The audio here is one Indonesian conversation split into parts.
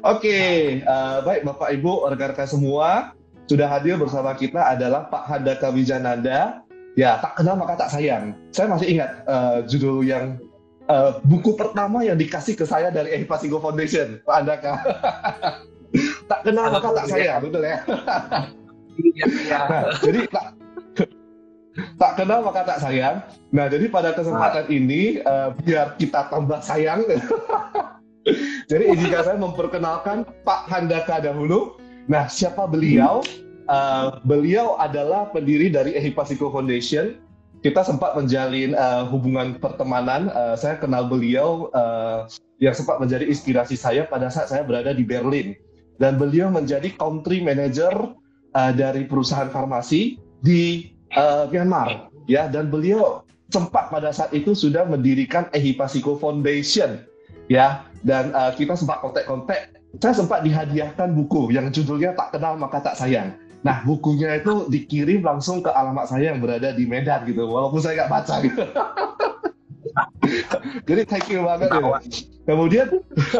Oke, uh, baik Bapak Ibu, rekan-rekan semua, sudah hadir bersama kita adalah Pak Handaka Wijananda. Ya, tak kenal maka tak sayang. Saya masih ingat uh, judul yang uh, buku pertama yang dikasih ke saya dari Ehipasigo Foundation, Pak Handaka. tak kenal maka tak sayang, betul ya? Iya, iya. Nah, jadi tak, tak kenal maka tak sayang. Nah, jadi pada kesempatan ini uh, biar kita tambah sayang. jadi izinkan saya memperkenalkan Pak Handaka dahulu. Nah, siapa beliau? Uh, beliau adalah pendiri dari Ehipasiko Foundation. Kita sempat menjalin uh, hubungan pertemanan. Uh, saya kenal beliau uh, yang sempat menjadi inspirasi saya pada saat saya berada di Berlin. Dan beliau menjadi country manager uh, dari perusahaan farmasi di uh, Myanmar ya dan beliau sempat pada saat itu sudah mendirikan Ehipasiko Foundation ya dan uh, kita sempat kontak-kontak. Saya sempat dihadiahkan buku yang judulnya tak kenal maka tak sayang. Nah bukunya itu dikirim langsung ke alamat saya yang berada di Medan gitu walaupun saya nggak baca gitu. Jadi thank you banget ya. Kemudian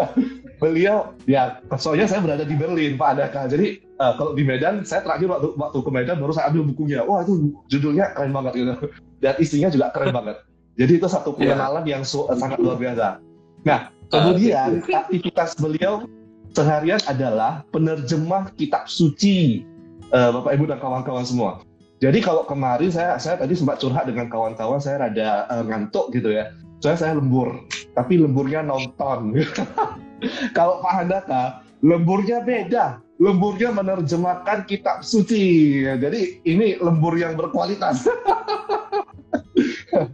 beliau ya soalnya saya berada di Berlin Pak Adaka jadi uh, kalau di Medan saya terakhir waktu waktu ke Medan baru saya ambil bukunya. Wah itu judulnya keren banget gitu. Dan isinya juga keren banget. Jadi itu satu iya. pengenalan yeah. yang so, sangat luar biasa. Nah kemudian aktivitas beliau seharian adalah penerjemah kitab suci uh, Bapak Ibu dan kawan-kawan semua jadi kalau kemarin saya saya tadi sempat curhat dengan kawan-kawan saya rada uh, ngantuk gitu ya saya saya lembur tapi lemburnya nonton Kalau Pak Handaka, lemburnya beda. Lemburnya menerjemahkan kitab suci. Jadi ini lembur yang berkualitas. Oke,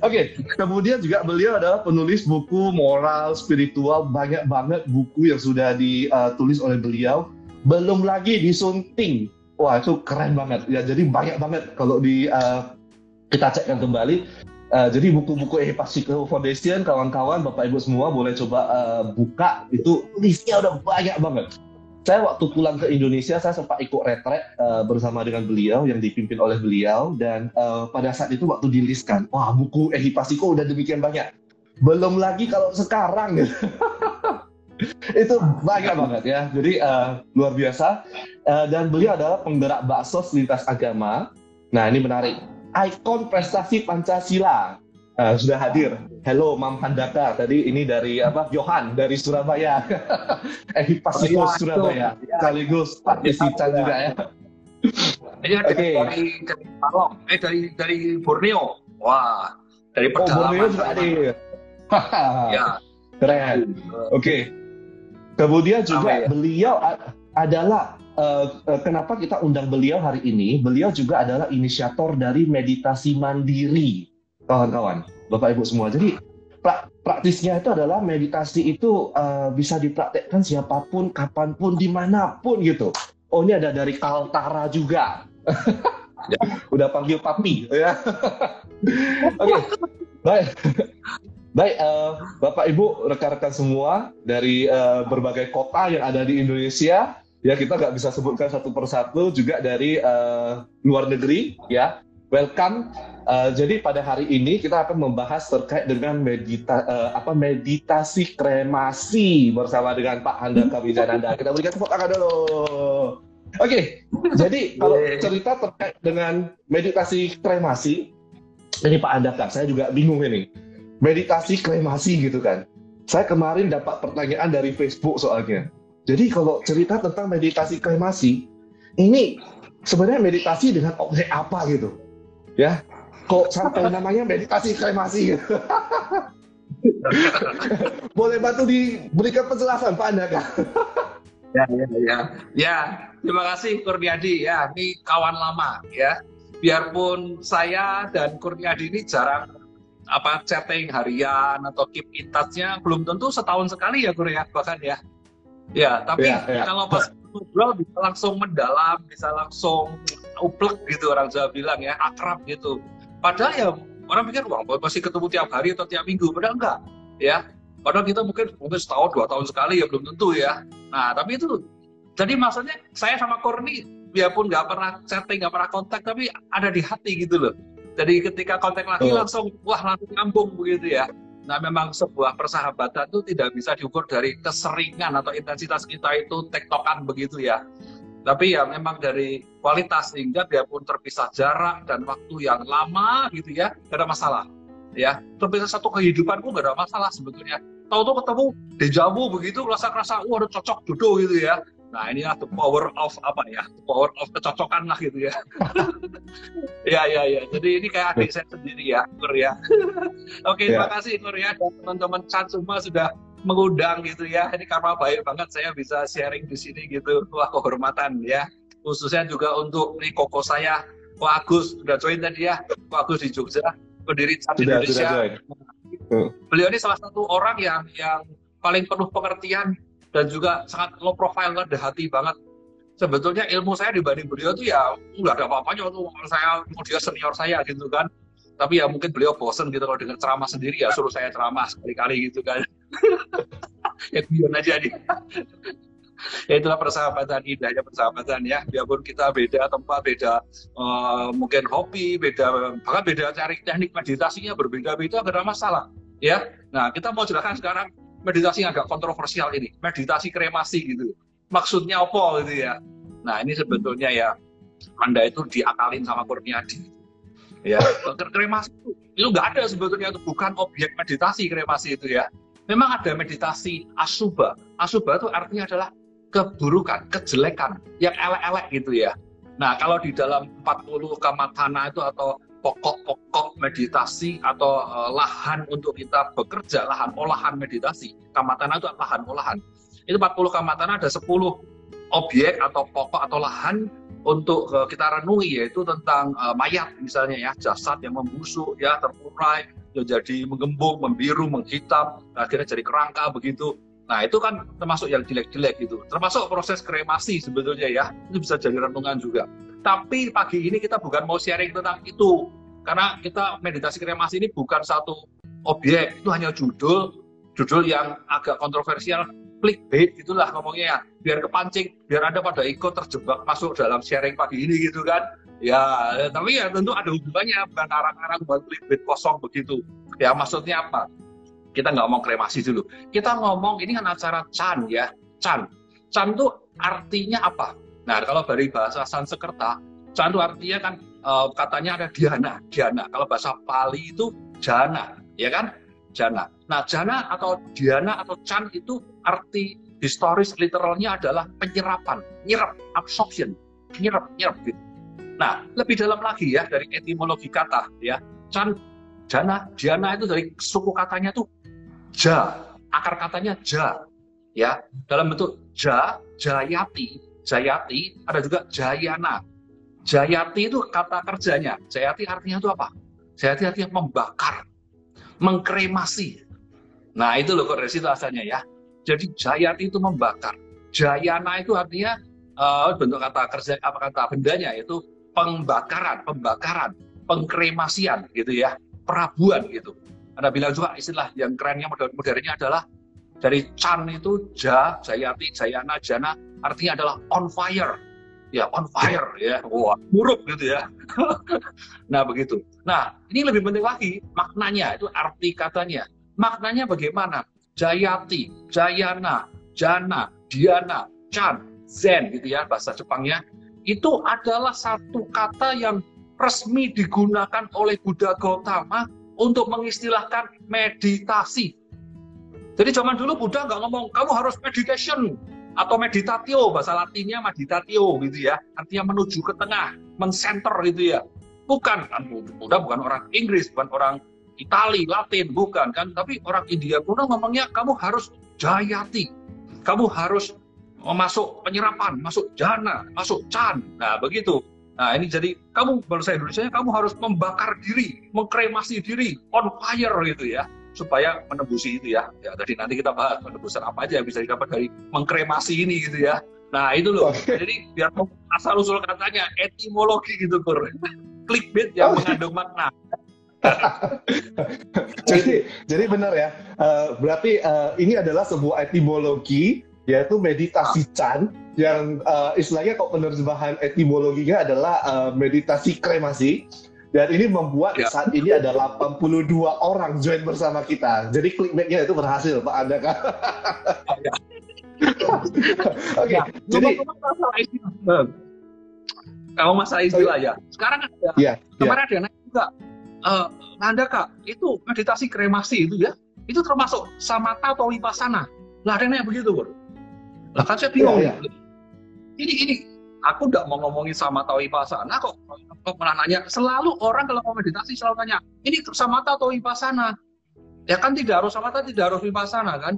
okay. kemudian juga beliau adalah penulis buku moral, spiritual, banyak banget buku yang sudah ditulis oleh beliau. Belum lagi disunting. Wah, itu keren banget. Ya, jadi banyak banget kalau di uh, kita cekkan kembali Uh, jadi buku-buku Epasico Foundation, kawan-kawan, Bapak Ibu semua boleh coba uh, buka. Itu listnya udah banyak banget. Saya waktu pulang ke Indonesia, saya sempat ikut retret uh, bersama dengan beliau yang dipimpin oleh beliau. Dan uh, pada saat itu waktu dilistkan, wah buku Ehipasiko udah demikian banyak. Belum lagi kalau sekarang. itu banyak banget ya. Jadi uh, luar biasa. Uh, dan beliau adalah penggerak baksos lintas agama. Nah ini menarik ikon prestasi Pancasila. Nah, sudah hadir. Hello Mam Handaka. Tadi ini dari apa? Johan dari Surabaya. eh pas oh, iya, Surabaya. Ya. Sekaligus Pak Desican juga ya. Iya okay. dari dari Palong, eh dari dari Borneo. Wah, dari oh, pedalaman. Oh, Borneo juga hadir. ya. Keren. Oke. Okay. Kemudian juga ya? beliau adalah uh, kenapa kita undang beliau hari ini? Beliau juga adalah inisiator dari meditasi mandiri, kawan-kawan, bapak ibu semua. Jadi pra praktisnya itu adalah meditasi itu uh, bisa dipraktekkan siapa pun, kapan pun, di mana pun gitu. Oh ini ada dari Kaltara juga. ya. Udah panggil papi ya. Oke, okay. baik. Baik, uh, Bapak Ibu, rekan-rekan semua dari uh, berbagai kota yang ada di Indonesia, ya kita nggak bisa sebutkan satu persatu juga dari uh, luar negeri ya welcome. Uh, jadi pada hari ini kita akan membahas terkait dengan medita uh, apa meditasi kremasi bersama dengan Pak Handaka Wijananda kita berikan tepuk tangan dulu. Oke okay, jadi kalau cerita terkait dengan meditasi kremasi dari Pak Handaka saya juga bingung ini. Meditasi kremasi gitu kan. Saya kemarin dapat pertanyaan dari Facebook soalnya. Jadi kalau cerita tentang meditasi kremasi, ini sebenarnya meditasi dengan objek apa gitu? Ya, kok sampai namanya meditasi kremasi gitu? Boleh bantu diberikan penjelasan Pak Andaka? ya, ya, ya. Ya, terima kasih Kurniadi ya. Ini kawan lama ya. Biarpun saya dan Kurniadi ini jarang apa chatting harian atau keep in touch-nya belum tentu setahun sekali ya Kur ya bahkan ya Ya, tapi ya, ya. kalau pas ngobrol bisa langsung mendalam, bisa langsung uplek gitu orang Jawa bilang ya, akrab gitu. Padahal ya orang pikir wah masih ketemu tiap hari atau tiap minggu, padahal enggak, ya. Padahal kita mungkin mungkin setahun dua tahun sekali ya belum tentu ya. Nah tapi itu jadi maksudnya saya sama Korni biarpun nggak pernah chatting, nggak pernah kontak, tapi ada di hati gitu loh. Jadi ketika kontak lagi oh. langsung wah langsung nyambung begitu ya. Nah, memang sebuah persahabatan itu tidak bisa diukur dari keseringan atau intensitas kita itu tektokan begitu ya. Tapi ya memang dari kualitas sehingga biarpun terpisah jarak dan waktu yang lama gitu ya, gak ada masalah. Ya, terpisah satu kehidupan pun gak ada masalah sebetulnya. Tahu-tahu ketemu dejavu begitu, rasa-rasa, wah ada cocok jodoh gitu ya. Nah ini the power of apa ya, the power of kecocokan lah gitu ya. ya ya ya. Jadi ini kayak adik saya sendiri ya, Korea. Oke, ya. terima kasih Korea dan teman-teman Chan semua sudah mengundang gitu ya. Ini karena baik banget saya bisa sharing di sini gitu. Wah kehormatan ya. Khususnya juga untuk ini koko saya, Ko Agus sudah join tadi ya. Ko Agus di Jogja, pendiri Chan Indonesia. Sudah Beliau ini salah satu orang yang yang paling penuh pengertian dan juga sangat low profile ada hati banget sebetulnya ilmu saya dibanding beliau tuh ya nggak ada apa-apanya tuh saya mau dia senior saya gitu kan tapi ya mungkin beliau bosen gitu kalau dengan ceramah sendiri ya suruh saya ceramah sekali-kali gitu kan ya biar aja nih ya itulah persahabatan indahnya persahabatan ya biarpun kita beda tempat beda uh, mungkin hobi beda bahkan beda cari teknik meditasinya berbeda-beda gak ada masalah ya nah kita mau jelaskan sekarang meditasi yang agak kontroversial ini, meditasi kremasi gitu. Maksudnya apa gitu ya? Nah ini sebetulnya ya Anda itu diakalin sama Kurniadi. Ya, kremasi itu, itu nggak ada sebetulnya itu bukan objek meditasi kremasi itu ya. Memang ada meditasi asuba. Asuba itu artinya adalah keburukan, kejelekan, yang elek-elek gitu ya. Nah, kalau di dalam 40 kamatana itu atau pokok-pokok meditasi atau uh, lahan untuk kita bekerja, lahan olahan meditasi. Kamatana itu lahan olahan. Itu 40 kamatana ada 10 objek atau pokok atau lahan untuk uh, kita renungi yaitu tentang uh, mayat misalnya ya, jasad yang membusuk ya, terurai, jadi menggembung, membiru, menghitam, akhirnya jadi kerangka begitu. Nah itu kan termasuk yang jelek-jelek gitu. Termasuk proses kremasi sebetulnya ya. Itu bisa jadi renungan juga. Tapi pagi ini kita bukan mau sharing tentang itu. Karena kita meditasi kremasi ini bukan satu objek. Itu hanya judul. Judul yang agak kontroversial. Clickbait itulah ngomongnya ya. Biar kepancing. Biar Anda pada ikut terjebak masuk dalam sharing pagi ini gitu kan. Ya, tapi ya tentu ada hubungannya. Bukan arang-arang buat clickbait kosong begitu. Ya maksudnya apa? Kita nggak ngomong kremasi dulu. Kita ngomong ini kan acara Chan ya. Chan. Chan itu artinya apa? Nah, kalau dari bahasa Sanskerta, Chan itu artinya kan uh, katanya ada Diana, Diana. Kalau bahasa Pali itu Jana, ya kan? Jana. Nah, Jana atau Diana atau Chan itu arti historis literalnya adalah penyerapan, nyerap, absorption, nyerap, nyerap gitu. Nah, lebih dalam lagi ya dari etimologi kata ya. Chan, Jana, Diana itu dari suku katanya tuh ja, akar katanya ja. Ya, dalam bentuk ja, jayati, Jayati, ada juga Jayana. Jayati itu kata kerjanya. Jayati artinya itu apa? Jayati artinya membakar, mengkremasi. Nah itu loh kok situ asalnya ya. Jadi Jayati itu membakar. Jayana itu artinya uh, bentuk kata kerja apa kata bendanya itu pembakaran, pembakaran, pengkremasian gitu ya, perabuan gitu. Anda bilang juga istilah yang kerennya modern modernnya adalah dari Chan itu Ja, Jayati, Jayana, Jana artinya adalah on fire. Ya, on fire ya. Wah, buruk gitu ya. nah, begitu. Nah, ini lebih penting lagi maknanya itu arti katanya. Maknanya bagaimana? Jayati, Jayana, Jana, Diana, Chan, Zen gitu ya bahasa Jepangnya. Itu adalah satu kata yang resmi digunakan oleh Buddha Gautama untuk mengistilahkan meditasi. Jadi zaman dulu Buddha nggak ngomong kamu harus meditation, atau meditatio bahasa latinnya meditatio gitu ya. Artinya menuju ke tengah mensenter gitu ya. Bukan kan Buddha bukan orang Inggris bukan orang Itali Latin bukan kan. Tapi orang India Buddha ngomongnya kamu harus jayati kamu harus masuk penyerapan masuk jana masuk chan nah begitu Nah ini jadi kamu bahasa Indonesia kamu harus membakar diri, mengkremasi diri, on fire gitu ya supaya menembusi itu ya. Ya tadi nanti kita bahas penembusan apa aja yang bisa didapat dari mengkremasi ini gitu ya. Nah itu loh. Okay. Jadi biar asal usul katanya etimologi gitu kur. Clickbait yang oh. mengandung makna. jadi jadi benar ya. Uh, berarti uh, ini adalah sebuah etimologi yaitu meditasi Chan yang uh, istilahnya kok penerjemahan etimologinya adalah uh, meditasi kremasi Dan ini membuat ya. saat ini ada 82 orang join bersama kita. Jadi clickbaitnya itu berhasil, Pak Anda kan? Oke, okay, ya, jadi kamu masalah istilah ya. Sekarang ada, ya, kemarin ya. ada yang juga, uh, Anda kak, itu meditasi kremasi itu ya, itu termasuk samata atau wipasana. Lah ada yang begitu, Bro. Lah kan saya bingung. Ya, ya. Ini ini aku tidak mau ngomongin sama atau wipasana kok. Kok malah nanya. Selalu orang kalau mau meditasi selalu tanya ini samata atau wipasana ya kan tidak harus samata tidak harus wipasana kan?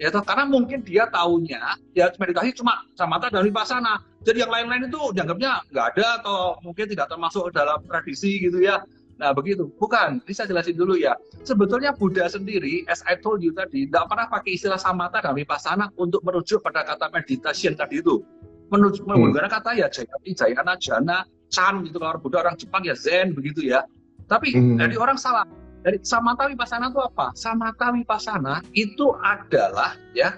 Ya karena mungkin dia tahunya ya meditasi cuma samata dan wipasana jadi yang lain-lain itu dianggapnya nggak ada atau mungkin tidak termasuk dalam tradisi gitu ya nah begitu bukan bisa jelasin dulu ya sebetulnya Buddha sendiri as I told you tadi tidak pernah pakai istilah samata dan wipasana untuk merujuk pada kata meditation tadi itu menuju hmm. menggunakan kata ya jayati jayana jana chan gitu kalau Buddha orang Jepang ya zen begitu ya tapi hmm. dari orang salah dari samata wipasana itu apa? Samata wipasana itu adalah ya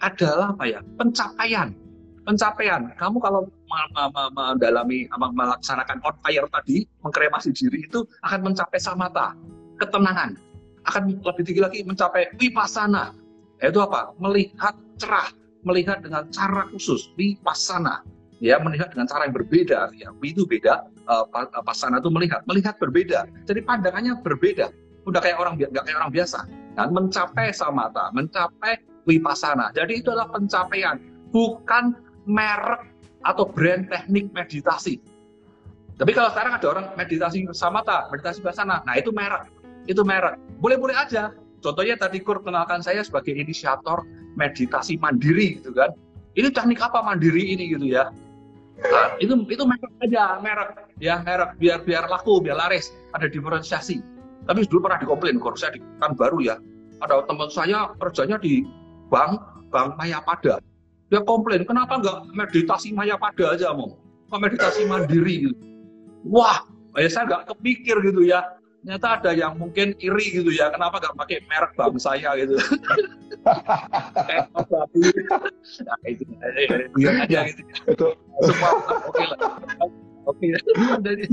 adalah apa ya? Pencapaian. Pencapaian. Kamu kalau mendalami melaksanakan on fire tadi, mengkremasi diri itu akan mencapai samata, ketenangan. Akan lebih tinggi lagi mencapai wipasana. Yaitu apa? Melihat cerah, melihat dengan cara khusus, wipasana ya melihat dengan cara yang berbeda ya itu beda uh, pasana itu melihat melihat berbeda jadi pandangannya berbeda udah kayak orang nggak kayak orang biasa dan mencapai samata mencapai wipasana jadi itu adalah pencapaian bukan merek atau brand teknik meditasi. Tapi kalau sekarang ada orang meditasi samata meditasi wipasana nah itu merek itu merek. Boleh-boleh aja. Contohnya tadi Kur kenalkan saya sebagai inisiator meditasi mandiri gitu kan. Ini teknik apa mandiri ini gitu ya? Nah, itu itu merek aja, merek. Ya merek. Biar biar laku, biar laris, ada diferensiasi. Tapi dulu pernah dikomplain, kok saya di kan baru ya. Ada teman saya kerjanya di bank, bank Mayapada. Dia komplain, kenapa nggak meditasi Mayapada aja mau? Kok meditasi mandiri gitu. Wah, ya saya nggak kepikir gitu ya. Ternyata ada yang mungkin iri gitu ya, kenapa nggak pakai merek bank saya gitu. nah, itu, biar aja gitu. Itu. Semua oke lah. Oke, dari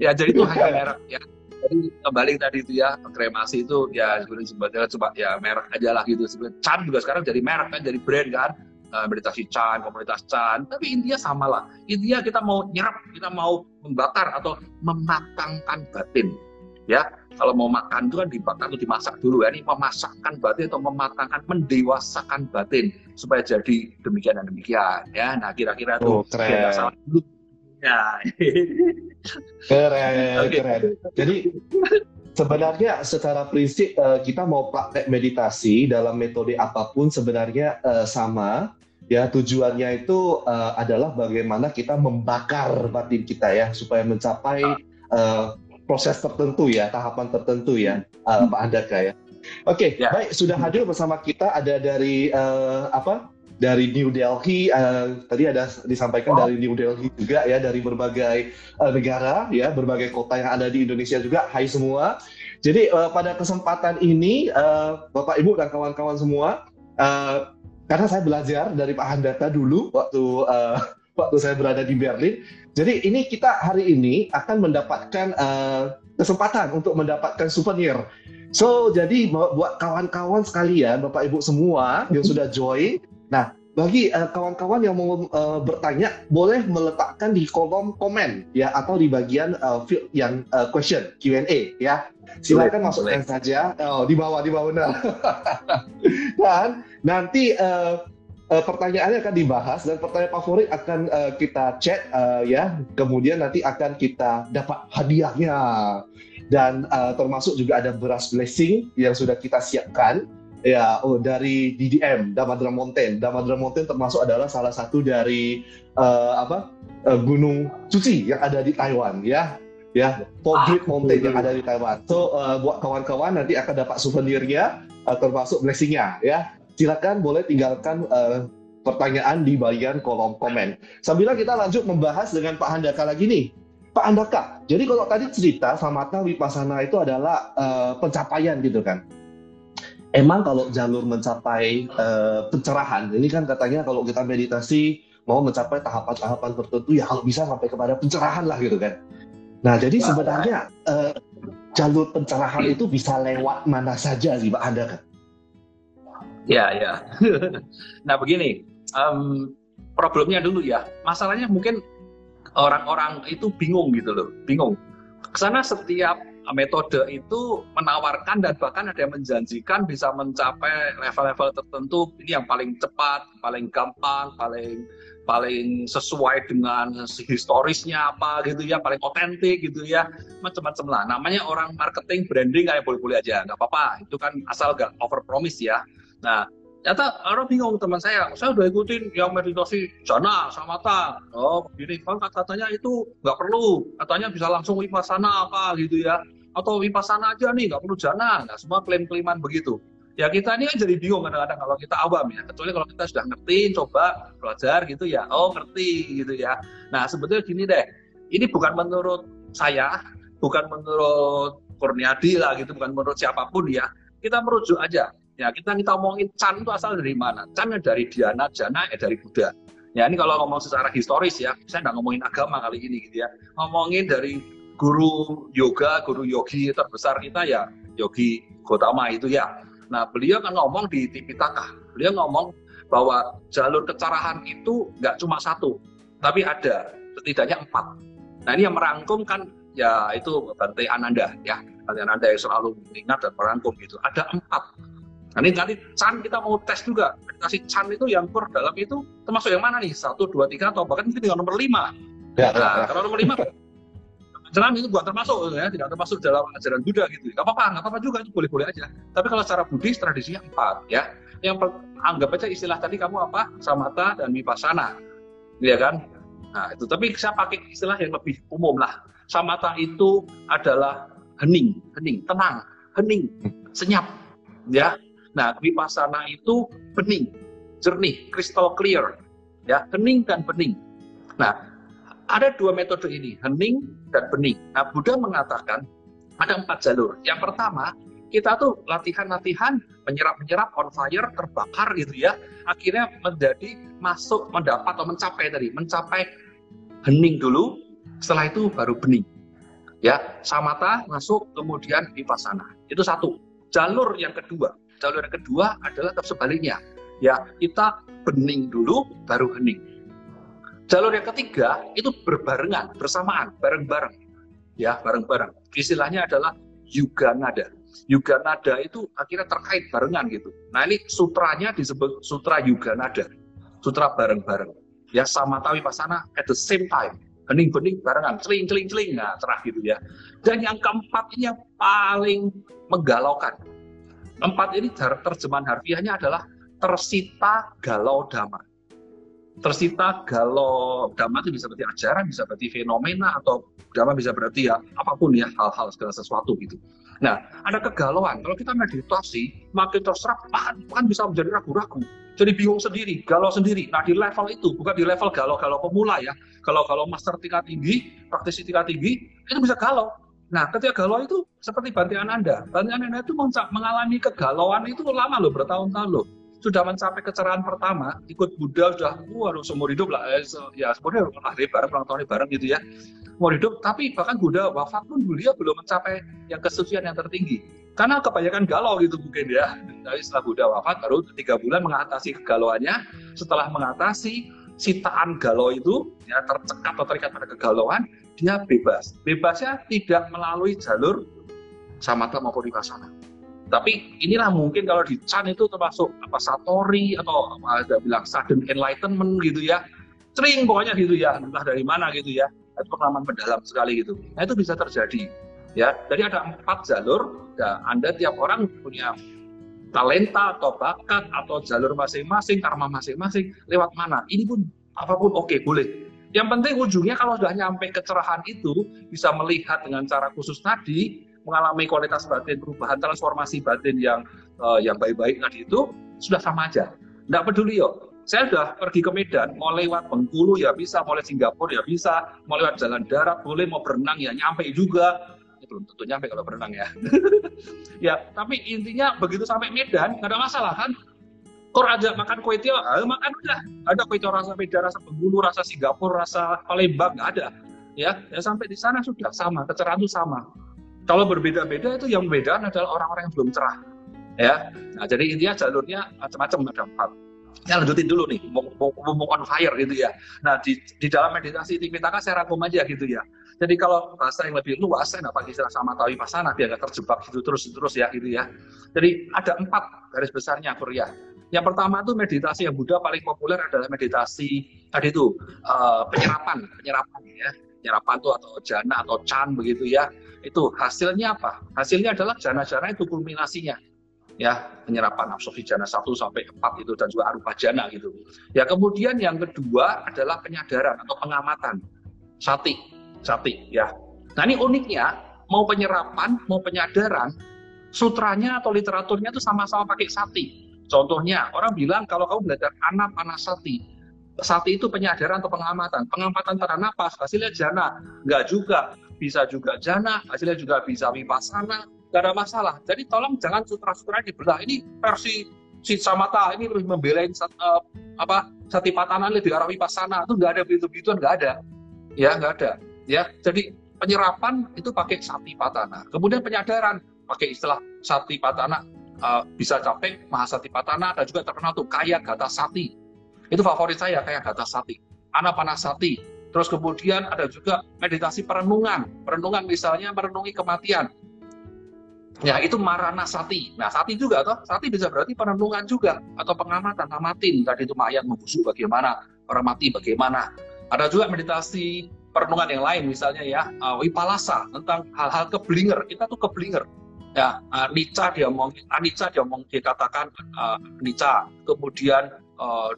Ya, jadi itu hanya merek ya. Jadi kembali tadi itu ya kremasi itu ya sebenarnya sebetulnya coba ya merek aja lah gitu. Sebenarnya Chan juga sekarang jadi merek kan, jadi brand kan. Uh, meditasi Chan, komunitas Chan, tapi intinya sama lah. Intinya kita mau nyerap, kita mau membakar atau mematangkan batin. Ya, kalau mau makan itu kan dibakar atau dimasak dulu ya. Ini memasakkan batin atau mematangkan, mendewasakan batin supaya jadi demikian dan demikian. Ya, nah kira-kira oh, tuh keren. salah dulu. Ya. keren, okay. keren. Jadi sebenarnya secara prinsip uh, kita mau praktek meditasi dalam metode apa pun sebenarnya uh, sama ya tujuannya itu uh, adalah bagaimana kita membakar batin kita ya supaya mencapai proses tertentu ya tahapan tertentu ya Pak Andaka ya. Oke, okay, ya. baik sudah hadir bersama kita ada dari uh, apa? Dari New Delhi uh, tadi ada disampaikan dari New Delhi juga ya dari berbagai uh, negara ya berbagai kota yang ada di Indonesia juga. Hai semua. Jadi uh, pada kesempatan ini uh, Bapak Ibu dan kawan-kawan semua uh, karena saya belajar dari Pak Handata dulu waktu uh, waktu saya berada di Berlin. Jadi ini kita hari ini akan mendapatkan uh, kesempatan untuk mendapatkan souvenir. So jadi buat kawan-kawan sekalian, Bapak Ibu semua yang sudah join, nah bagi uh, kawan-kawan yang mau uh, bertanya boleh meletakkan di kolom komen ya atau di bagian uh, yang uh, question Q&A ya. Silakan masukkan saja oh, di bawah di bawah benar. Dan nanti uh, uh, pertanyaannya akan dibahas dan pertanyaan favorit akan uh, kita chat uh, ya. Kemudian nanti akan kita dapat hadiahnya dan uh, termasuk juga ada beras blessing yang sudah kita siapkan ya oh, dari DDM Damadra Mountain. Damadra Mountain termasuk adalah salah satu dari uh, apa uh, gunung suci yang ada di Taiwan ya ya Great Mountain yang ada di Taiwan. So uh, buat kawan-kawan nanti akan dapat souvenirnya uh, termasuk blessingnya ya. Silakan boleh tinggalkan uh, pertanyaan di bagian kolom komen. Sambil kita lanjut membahas dengan Pak Handaka lagi nih. Pak Handaka, jadi kalau tadi cerita Samatha Wipasana itu adalah uh, pencapaian gitu kan emang kalau jalur mencapai uh, pencerahan, ini kan katanya kalau kita meditasi mau mencapai tahapan-tahapan tertentu ya kalau bisa sampai kepada pencerahan lah gitu kan. Nah, jadi sebenarnya uh, jalur pencerahan itu bisa lewat mana saja sih, Pak Anda kan? Ya, ya. nah, begini, um, problemnya dulu ya. Masalahnya mungkin orang-orang itu bingung gitu loh, bingung. Karena setiap metode itu menawarkan dan bahkan ada yang menjanjikan bisa mencapai level-level tertentu ini yang paling cepat, paling gampang, paling paling sesuai dengan historisnya apa gitu ya, paling otentik gitu ya, macam-macam lah. Namanya orang marketing branding kayak boleh-boleh aja, nggak apa-apa. Itu kan asal nggak over promise ya. Nah, ternyata orang bingung teman saya, saya udah ikutin yang meditasi jana samata. Oh, begini kan katanya itu nggak perlu, katanya bisa langsung wipasana apa gitu ya. Atau wipasana aja nih, nggak perlu jana. Nah, semua klaim-klaiman begitu. Ya kita ini kan jadi bingung kadang-kadang kalau kita awam ya. Kecuali kalau kita sudah ngerti coba belajar gitu ya. Oh ngerti gitu ya. Nah sebetulnya gini deh. Ini bukan menurut saya bukan menurut Kurniadi lah gitu bukan menurut siapa pun ya. Kita merujuk aja. Ya kita kita ngomongin Chan itu asal dari mana? Chan dari Diana Jana ya dari Buddha. Ya ini kalau ngomong secara historis ya saya nggak ngomongin agama kali ini gitu ya. Ngomongin dari guru yoga guru yogi terbesar kita ya Yogi Gotama itu ya Nah, beliau kan ngomong di Tipitaka, beliau ngomong bahwa jalur kecerahan itu nggak cuma satu, tapi ada setidaknya empat. Nah, ini yang merangkum kan ya itu Bante Ananda ya, Bante Ananda yang selalu mengingat dan merangkum gitu. Ada empat. Nah, ini nanti Chan kita mau tes juga. Meditasi Chan itu yang kur dalam itu termasuk yang mana nih? Satu, dua, tiga, atau bahkan mungkin dengan nomor lima. Ya, nah, ya, ya. kalau nomor lima Jelas itu bukan termasuk ya, tidak termasuk dalam ajaran Buddha gitu. Gak apa-apa, gak apa-apa juga itu boleh-boleh aja. Tapi kalau secara Buddhis tradisinya empat ya. Yang anggap aja istilah tadi kamu apa? Samata dan Vipassana. Iya kan? Nah, itu tapi saya pakai istilah yang lebih umum lah. Samata itu adalah hening, hening, tenang, hening, senyap, ya. Nah, Vipassana itu bening, jernih, crystal clear, ya, hening dan bening. Nah, ada dua metode ini, hening dan bening. Nah, Buddha mengatakan ada empat jalur. Yang pertama, kita tuh latihan-latihan menyerap-menyerap on fire, terbakar gitu ya. Akhirnya menjadi masuk, mendapat atau mencapai tadi, mencapai hening dulu, setelah itu baru bening. Ya, samata masuk, kemudian vipassana. Itu satu. Jalur yang kedua, jalur yang kedua adalah sebaliknya. Ya, kita bening dulu, baru hening. Jalur yang ketiga itu berbarengan, bersamaan, bareng-bareng. Ya, bareng-bareng. Istilahnya adalah yuga nada. Yuga nada itu akhirnya terkait barengan gitu. Nah, ini sutranya disebut sutra yuga nada. Sutra bareng-bareng. Ya, sama tawi pasana at the same time. Hening-bening barengan, celing, celing, celing. Nah, cerah gitu ya. Dan yang keempat ini yang paling menggalaukan. Empat ini terjemahan harfiahnya adalah tersita galau damai tersita galau dhamma itu bisa berarti ajaran, bisa berarti fenomena atau dhamma bisa berarti ya apa pun ya hal-hal segala sesuatu gitu. Nah, ada kegalauan. Kalau kita meditasi, makin terserap, bahkan, bahkan bisa menjadi ragu-ragu. Jadi bingung sendiri, galau sendiri. Nah, di level itu, bukan di level galau-galau pemula ya. Kalau kalau master tingkat tinggi, praktisi tingkat tinggi, itu bisa galau. Nah, ketika galau itu seperti bantian Anda. Bantian Anda itu mengalami kegalauan itu lama loh, bertahun-tahun loh sudah mencapai kecerahan pertama, ikut Buddha sudah, waduh seumur hidup lah, eh, ya sebenarnya hari bareng, ulang tahun bareng gitu ya, seumur hidup. Tapi bahkan Buddha wafat pun beliau belum mencapai yang kesucian yang tertinggi. Karena kebanyakan galau gitu mungkin ya. Jadi setelah Buddha wafat, baru tiga bulan mengatasi kegalauannya. Setelah mengatasi sitaan galau itu, ya tercekat atau terikat pada kegalauan, dia bebas. Bebasnya tidak melalui jalur samata maupun vipassana tapi inilah mungkin kalau di Chan itu termasuk apa Satori atau ada bilang sudden enlightenment gitu ya. Cering pokoknya gitu ya, entah dari mana gitu ya. Itu pengalaman mendalam sekali gitu. Nah itu bisa terjadi. Ya, jadi ada empat jalur. Ya, anda tiap orang punya talenta atau bakat atau jalur masing-masing, karma masing-masing. Lewat mana? Ini pun apa pun oke okay, boleh. Yang penting ujungnya kalau sudah nyampe kecerahan itu bisa melihat dengan cara khusus tadi mengalami kualitas batin, perubahan transformasi batin yang uh, yang baik-baik tadi itu sudah sama aja. Tidak peduli yo. Saya sudah pergi ke Medan, mau lewat Bengkulu ya bisa, mau lewat Singapura ya bisa, mau lewat jalan darat boleh, mau berenang ya nyampe juga. Ya, belum tentu nyampe kalau berenang ya. ya, tapi intinya begitu sampai Medan nggak ada masalah kan? Kor aja makan kue tiaw, ayo makan udah. Ada kue tiaw rasa Medan, rasa Bengkulu, rasa Singapura, rasa Palembang nggak ada ya, ya sampai di sana sudah sama, kecerahan itu sama. Kalau berbeda-beda itu yang beda adalah orang-orang yang belum cerah. Ya, nah, jadi intinya jalurnya macam-macam ada empat. Ya lanjutin dulu nih, ngomong on fire gitu ya. Nah di, di dalam meditasi Tipitaka saya rangkum aja gitu ya. Jadi kalau bahasa yang lebih luas, saya nggak pakai istilah sama tahu pasana biar nggak terjebak gitu terus terus ya gitu ya. Jadi ada empat garis besarnya Korea. Yang pertama itu meditasi yang Buddha paling populer adalah meditasi tadi itu uh, penyerapan, penyerapan ya, penyerapan itu atau jana atau chan begitu ya. Itu hasilnya apa? Hasilnya adalah jana-jana itu kulminasinya ya penyerapan absorpsi jana 1 sampai 4 itu dan juga arupa jana gitu. Ya kemudian yang kedua adalah penyadaran atau pengamatan. Sati, sati ya. Nah ini uniknya mau penyerapan mau penyadaran sutranya atau literaturnya itu sama-sama pakai sati. Contohnya orang bilang kalau kamu belajar anak sati, itu penyadaran atau pengamatan. Pengamatan pada napas hasilnya jana. Enggak juga. Bisa juga jana, hasilnya juga bisa vipassana, nggak ada masalah. Jadi tolong jangan sutra-sutra dibelah. Ini versi si Samata ini lebih membelain uh, apa Satipatana lebih arah sana itu nggak ada begitu-begituan nggak ada ya nggak ada ya jadi penyerapan itu pakai Satipatana kemudian penyadaran pakai istilah Satipatana uh, bisa capek Mahasatipatana dan juga terkenal tuh kaya gata sati itu favorit saya kaya gata sati Anapanasati terus kemudian ada juga meditasi perenungan perenungan misalnya merenungi kematian Ya itu marana sati. Nah sati juga toh, sati bisa berarti perenungan juga atau pengamatan, amatin. Tadi itu mayat membusuk bagaimana, orang mati bagaimana. Ada juga meditasi perenungan yang lain misalnya ya uh, wipalasa tentang hal-hal keblinger. Kita tuh keblinger. Ya, uh, nica dia mau anica dia mau dikatakan uh, nica. Kemudian uh,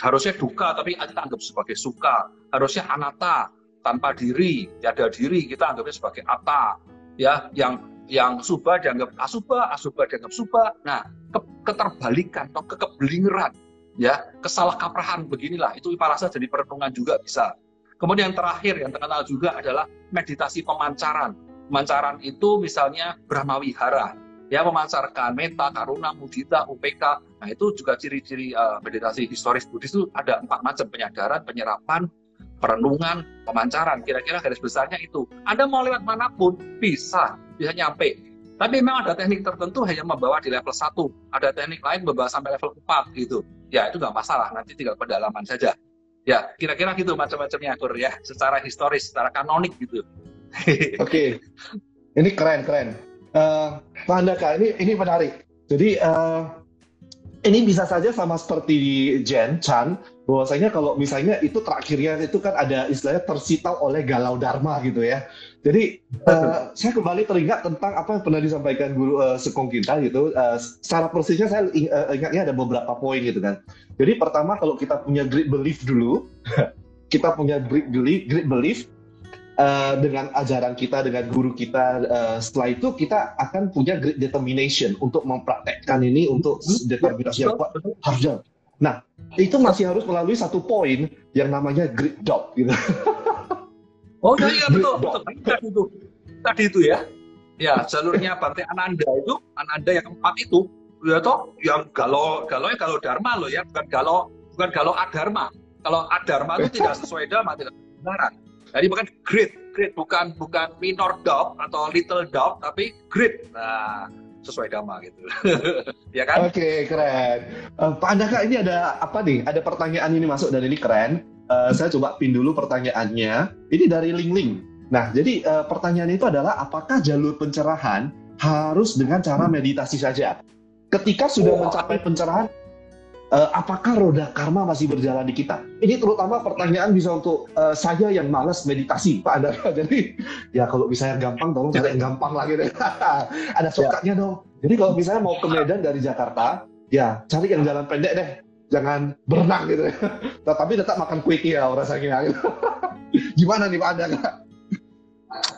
harusnya duka tapi kita anggap sebagai suka. Harusnya anata tanpa diri, tiada diri kita anggapnya sebagai ata. Ya, yang yang subah dianggap asubah, asubah dianggap subah. Nah, ke keterbalikan atau kekebelingeran, ya, kesalahkaprahan beginilah. Itu ipalasa jadi perenungan juga bisa. Kemudian yang terakhir yang terkenal juga adalah meditasi pemancaran. Pemancaran itu misalnya Brahma Wihara, ya memancarkan meta, karuna, mudita, upk. Nah itu juga ciri-ciri uh, meditasi historis Buddhis itu ada empat macam penyadaran, penyerapan, perenungan, pemancaran. Kira-kira garis besarnya itu. Anda mau lewat mana pun, bisa, bisa nyampe. Tapi memang ada teknik tertentu hanya membawa di level 1. Ada teknik lain membawa sampai level 4 gitu. Ya itu nggak masalah, nanti tinggal pendalaman saja. Ya, kira-kira gitu macam-macamnya Akur ya, secara historis, secara kanonik gitu. Oke, okay. ini keren keren. Uh, Pak Andaka, ini ini menarik. Jadi uh, ini bisa saja sama seperti Jen Chan bahwasanya kalau misalnya itu terakhirnya itu kan ada istilahnya tersita oleh galau dharma gitu ya. Jadi uh, saya kembali teringat tentang apa yang pernah disampaikan guru uh, Sekong kita gitu. Uh, secara persisnya saya ing, uh, ingatnya ada beberapa poin gitu kan. Jadi pertama kalau kita punya great belief dulu, kita punya great belief, great belief uh, dengan ajaran kita, dengan guru kita. Uh, setelah itu kita akan punya great determination untuk mempraktekkan ini untuk determinasi yang kuat harus Nah, itu masih harus melalui satu poin yang namanya grid dot gitu. Oh iya, iya betul, betul. Tadi itu, tadi itu ya. Ya, jalurnya Bante Ananda itu, Ananda yang keempat itu, ya toh, yang galau, galau ya galau dharma loh ya, bukan galau, bukan galau adharma. Kalau adharma itu tidak sesuai dharma, tidak kebenaran. Jadi bukan grid, grid bukan bukan minor dog atau little dog, tapi grid. Nah, sesuai dhamma gitu. ya kan? Oke, okay, keren. Uh, Pak Andaka ini ada apa nih? Ada pertanyaan ini masuk dan ini keren. Uh, saya coba pin dulu pertanyaannya. Ini dari Ling Ling. Nah, jadi uh, pertanyaan itu adalah apakah jalur pencerahan harus dengan cara meditasi saja? Ketika sudah oh, mencapai pencerahan, uh, apakah roda karma masih berjalan di kita? Ini terutama pertanyaan bisa untuk uh, saya yang malas meditasi, Pak Anda. Jadi ya kalau misalnya gampang, tolong cari yang gampang lagi deh. Ada shortcutnya ya. dong. Jadi kalau misalnya mau ke Medan dari Jakarta, ya cari yang jalan pendek deh. Jangan berenang gitu. Tapi tetap makan kue ya rasanya. Gitu. Gimana nih Pak Anda?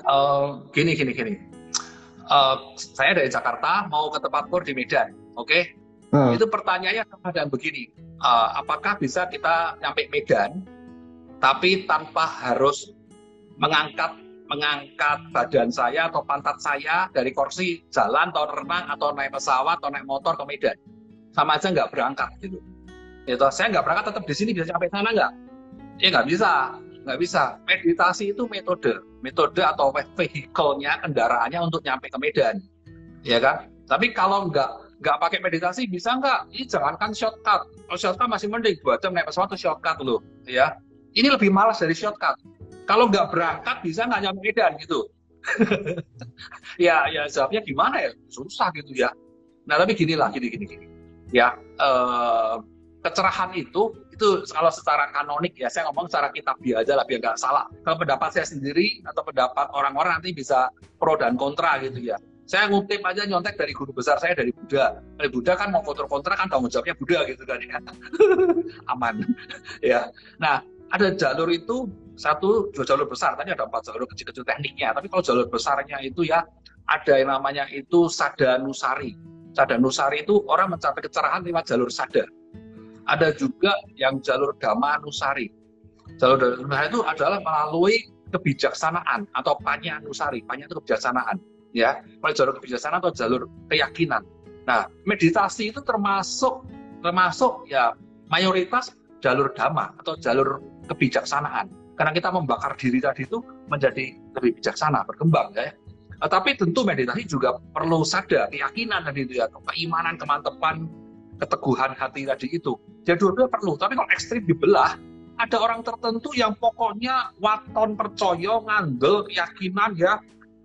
Uh, gini, gini, gini. Uh, saya dari Jakarta mau ke tempat kur di Medan, oke? Okay? Hmm. Itu pertanyaannya sama begini, uh, apakah bisa kita nyampe Medan, tapi tanpa harus mengangkat mengangkat badan saya atau pantat saya dari kursi jalan atau renang atau naik pesawat atau naik motor ke Medan, sama aja nggak berangkat gitu. Itu saya nggak berangkat tetap di sini bisa sampai sana nggak? Ya nggak bisa. nggak bisa. Meditasi itu metode, metode atau vehikelnya kendaraannya untuk nyampe ke Medan, ya kan? Tapi kalau nggak nggak pakai meditasi bisa nggak? Ini jangankan shortcut. Kalau shortcut masih mending dua jam naik pesawat itu shortcut loh, ya. Ini lebih malas dari shortcut. Kalau nggak berangkat bisa nggak nyampe Medan gitu. ya, ya jawabnya gimana ya? Susah gitu ya. Nah tapi gini lah, gini gini gini. Ya, eh, kecerahan itu itu kalau secara kanonik ya saya ngomong secara kitabiah aja lah biar nggak salah. Kalau pendapat saya sendiri atau pendapat orang-orang nanti bisa pro dan kontra gitu ya. Saya ngutip aja nyontek dari guru besar saya dari Buddha. Dari Buddha kan mau kontra kontra kan tanggung jawabnya Buddha gitu kan ya. Aman. ya. Nah, ada jalur itu satu dua jalur besar tadi ada empat jalur kecil-kecil tekniknya tapi kalau jalur besarnya itu ya ada yang namanya itu sadanusari sadanusari itu orang mencapai kecerahan lewat jalur sada ada juga yang jalur Dhamma Nusari. Jalur Dhamma Nusari itu adalah melalui kebijaksanaan atau Panya Nusari. Panya itu kebijaksanaan, ya. Melalui jalur kebijaksanaan atau jalur keyakinan. Nah, meditasi itu termasuk termasuk ya mayoritas jalur dhamma atau jalur kebijaksanaan. Karena kita membakar diri tadi itu menjadi lebih bijaksana, berkembang ya. Tapi tentu meditasi juga perlu sadar keyakinan tadi itu ya, keimanan, kemantepan, keteguhan hati tadi itu. Jadi dua-dua perlu. Tapi kalau ekstrim dibelah, ada orang tertentu yang pokoknya waton percaya, ngandel, keyakinan ya,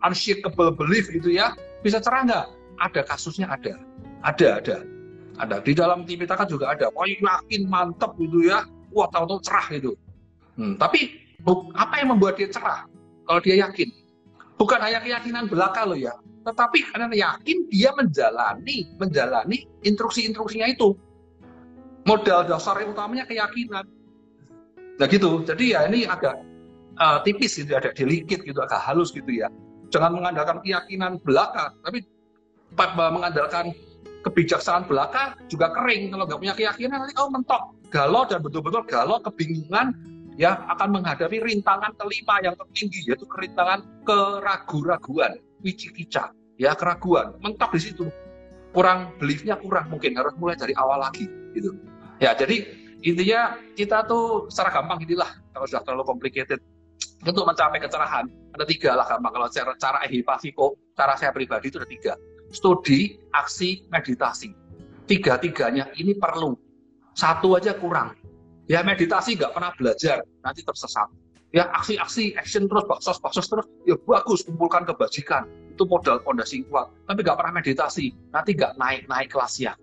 unshakable belief gitu ya, bisa cerah nggak? Ada kasusnya ada. Ada, ada. Ada. Di dalam tim kan juga ada. Oh yakin, mantep gitu ya. Wah, tahu-tahu cerah gitu. Hmm, tapi apa yang membuat dia cerah? Kalau dia yakin. Bukan hanya keyakinan belaka loh ya tetapi karena yakin dia menjalani menjalani instruksi-instruksinya itu modal dasar yang utamanya keyakinan nah gitu jadi ya ini agak uh, tipis gitu ada delikit gitu agak halus gitu ya jangan mengandalkan keyakinan belaka tapi mengandalkan kebijaksanaan belaka juga kering. Kalau nggak punya keyakinan nanti kau mentok. Galau dan betul-betul galau kebingungan ya akan menghadapi rintangan kelima yang tertinggi yaitu kerintangan keragu-raguan wicikica ya keraguan. Mentok di situ. Kurang beliefnya kurang mungkin harus mulai dari awal lagi gitu. Ya jadi intinya kita tuh secara gampang inilah kalau sudah terlalu complicated untuk mencapai kecerahan ada tiga lah gampang. Kalau cara cara ehipasiko cara saya pribadi itu ada tiga. Studi aksi meditasi. Tiga tiganya ini perlu. Satu aja kurang. Ya meditasi nggak pernah belajar nanti tersesat. Ya aksi-aksi action terus baksos baksos terus ya bagus kumpulkan kebajikan. Itu modal fondasi kuat. Tapi nggak pernah meditasi nanti nggak naik naik kelasnya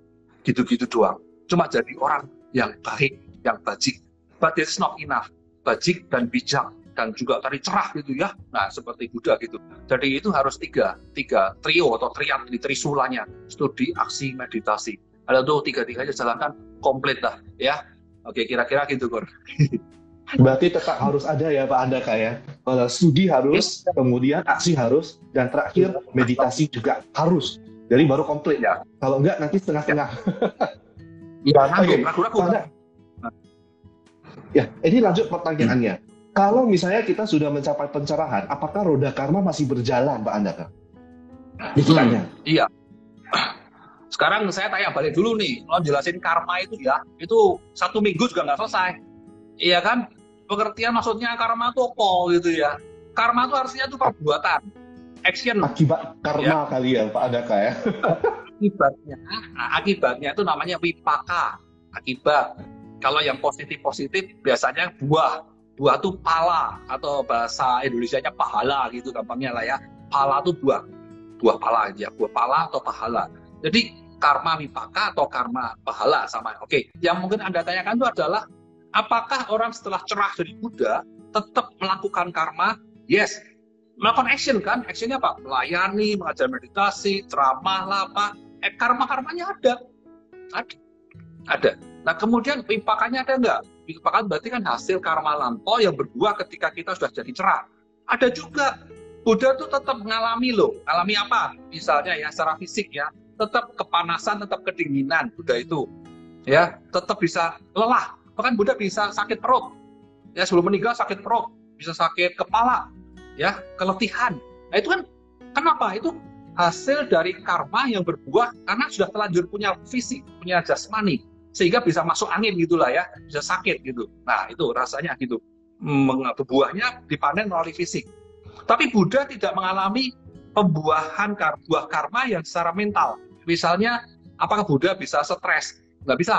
gitu-gitu doang. Cuma jadi orang yang baik yang bajik. But it's not enough. Bajik dan bijak dan juga tadi cerah gitu ya nah seperti Buddha gitu jadi itu harus tiga tiga trio atau triad di trisulanya studi aksi meditasi ada tuh tiga tiganya jalankan komplit lah ya oke kira-kira gitu Kur Berarti tetap harus ada ya Pak Andaka ya. Kalau studi harus, kemudian aksi harus, dan terakhir meditasi juga harus. Jadi baru komplit ya. Kalau enggak nanti setengah-setengah. Okay. ragu-ragu. Ya, ini lanjut pertanyaannya. Kalau misalnya kita sudah mencapai pencerahan, apakah roda karma masih berjalan, Pak Andaka? Ditanya. Hmm, iya. Sekarang saya tanya balik dulu nih, kalau jelasin karma itu ya, itu satu minggu juga nggak selesai. Iya kan? pengertian maksudnya karma itu apa gitu ya karma itu artinya itu perbuatan action akibat karma ya. kali ya Pak Adaka ya akibatnya nah, akibatnya itu namanya wipaka akibat kalau yang positif positif biasanya buah buah itu pala atau bahasa Indonesia-nya pahala gitu gampangnya lah ya pala itu buah buah pala aja buah pala atau pahala jadi karma wipaka atau karma pahala sama oke yang mungkin anda tanyakan itu adalah Apakah orang setelah cerah dari Buddha tetap melakukan karma? Yes. Melakukan action kan? Actionnya apa? Melayani, mengajar meditasi, ceramah lah apa. Eh, karma-karmanya ada. Ada. Ada. Nah kemudian pimpakannya ada nggak? Pimpakan berarti kan hasil karma lampau yang berbuah ketika kita sudah jadi cerah. Ada juga. Buddha tuh tetap mengalami loh. Alami apa? Misalnya ya secara fisik ya. Tetap kepanasan, tetap kedinginan Buddha itu. Ya, tetap bisa lelah bahkan Buddha bisa sakit perut ya sebelum meninggal sakit perut bisa sakit kepala ya keletihan nah itu kan kenapa itu hasil dari karma yang berbuah karena sudah terlanjur punya fisik punya jasmani sehingga bisa masuk angin gitulah ya bisa sakit gitu nah itu rasanya gitu buahnya dipanen melalui fisik. Tapi Buddha tidak mengalami pembuahan buah karma yang secara mental. Misalnya, apakah Buddha bisa stres? Nggak bisa.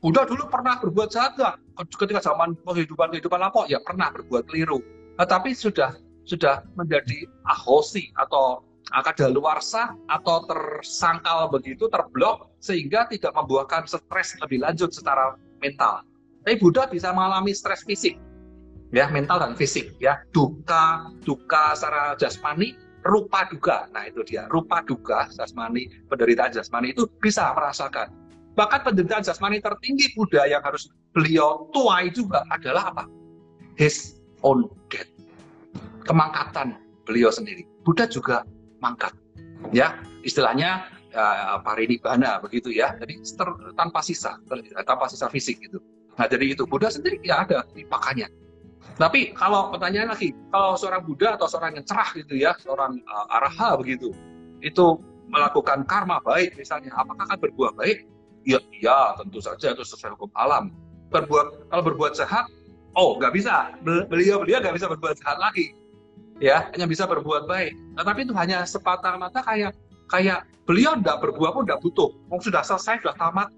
Buddha dulu pernah berbuat jahat? Ketika zaman kehidupan kehidupan lapor, ya pernah berbuat keliru. Nah, tapi sudah sudah menjadi ahosi atau luarsa atau tersangkal begitu, terblok, sehingga tidak membuahkan stres lebih lanjut secara mental. Tapi Buddha bisa mengalami stres fisik, ya mental dan fisik, ya duka, duka secara jasmani, rupa duka. Nah itu dia, rupa duka jasmani, penderitaan jasmani itu bisa merasakan. Bahkan penderitaan jasmani tertinggi Buddha yang harus beliau tuai juga adalah apa? His own death, kemangkatan beliau sendiri. Buddha juga mangkat, ya istilahnya uh, parinibana begitu ya. Jadi ter, tanpa sisa, tanpa sisa fisik gitu. Nah jadi itu Buddha sendiri ya ada di pakannya. Tapi kalau pertanyaan lagi, kalau seorang Buddha atau seorang yang cerah gitu ya, seorang uh, araha begitu, itu melakukan karma baik misalnya, apakah akan berbuah baik? Ya, ya tentu saja itu sesuai hukum alam. Berbuat kalau berbuat jahat, oh nggak bisa. Beliau beliau nggak bisa berbuat jahat lagi. Ya, hanya bisa berbuat baik. Nah, tapi itu hanya sepatah mata kayak kayak beliau tidak berbuah pun tidak butuh. Mau sudah selesai, sudah tamat.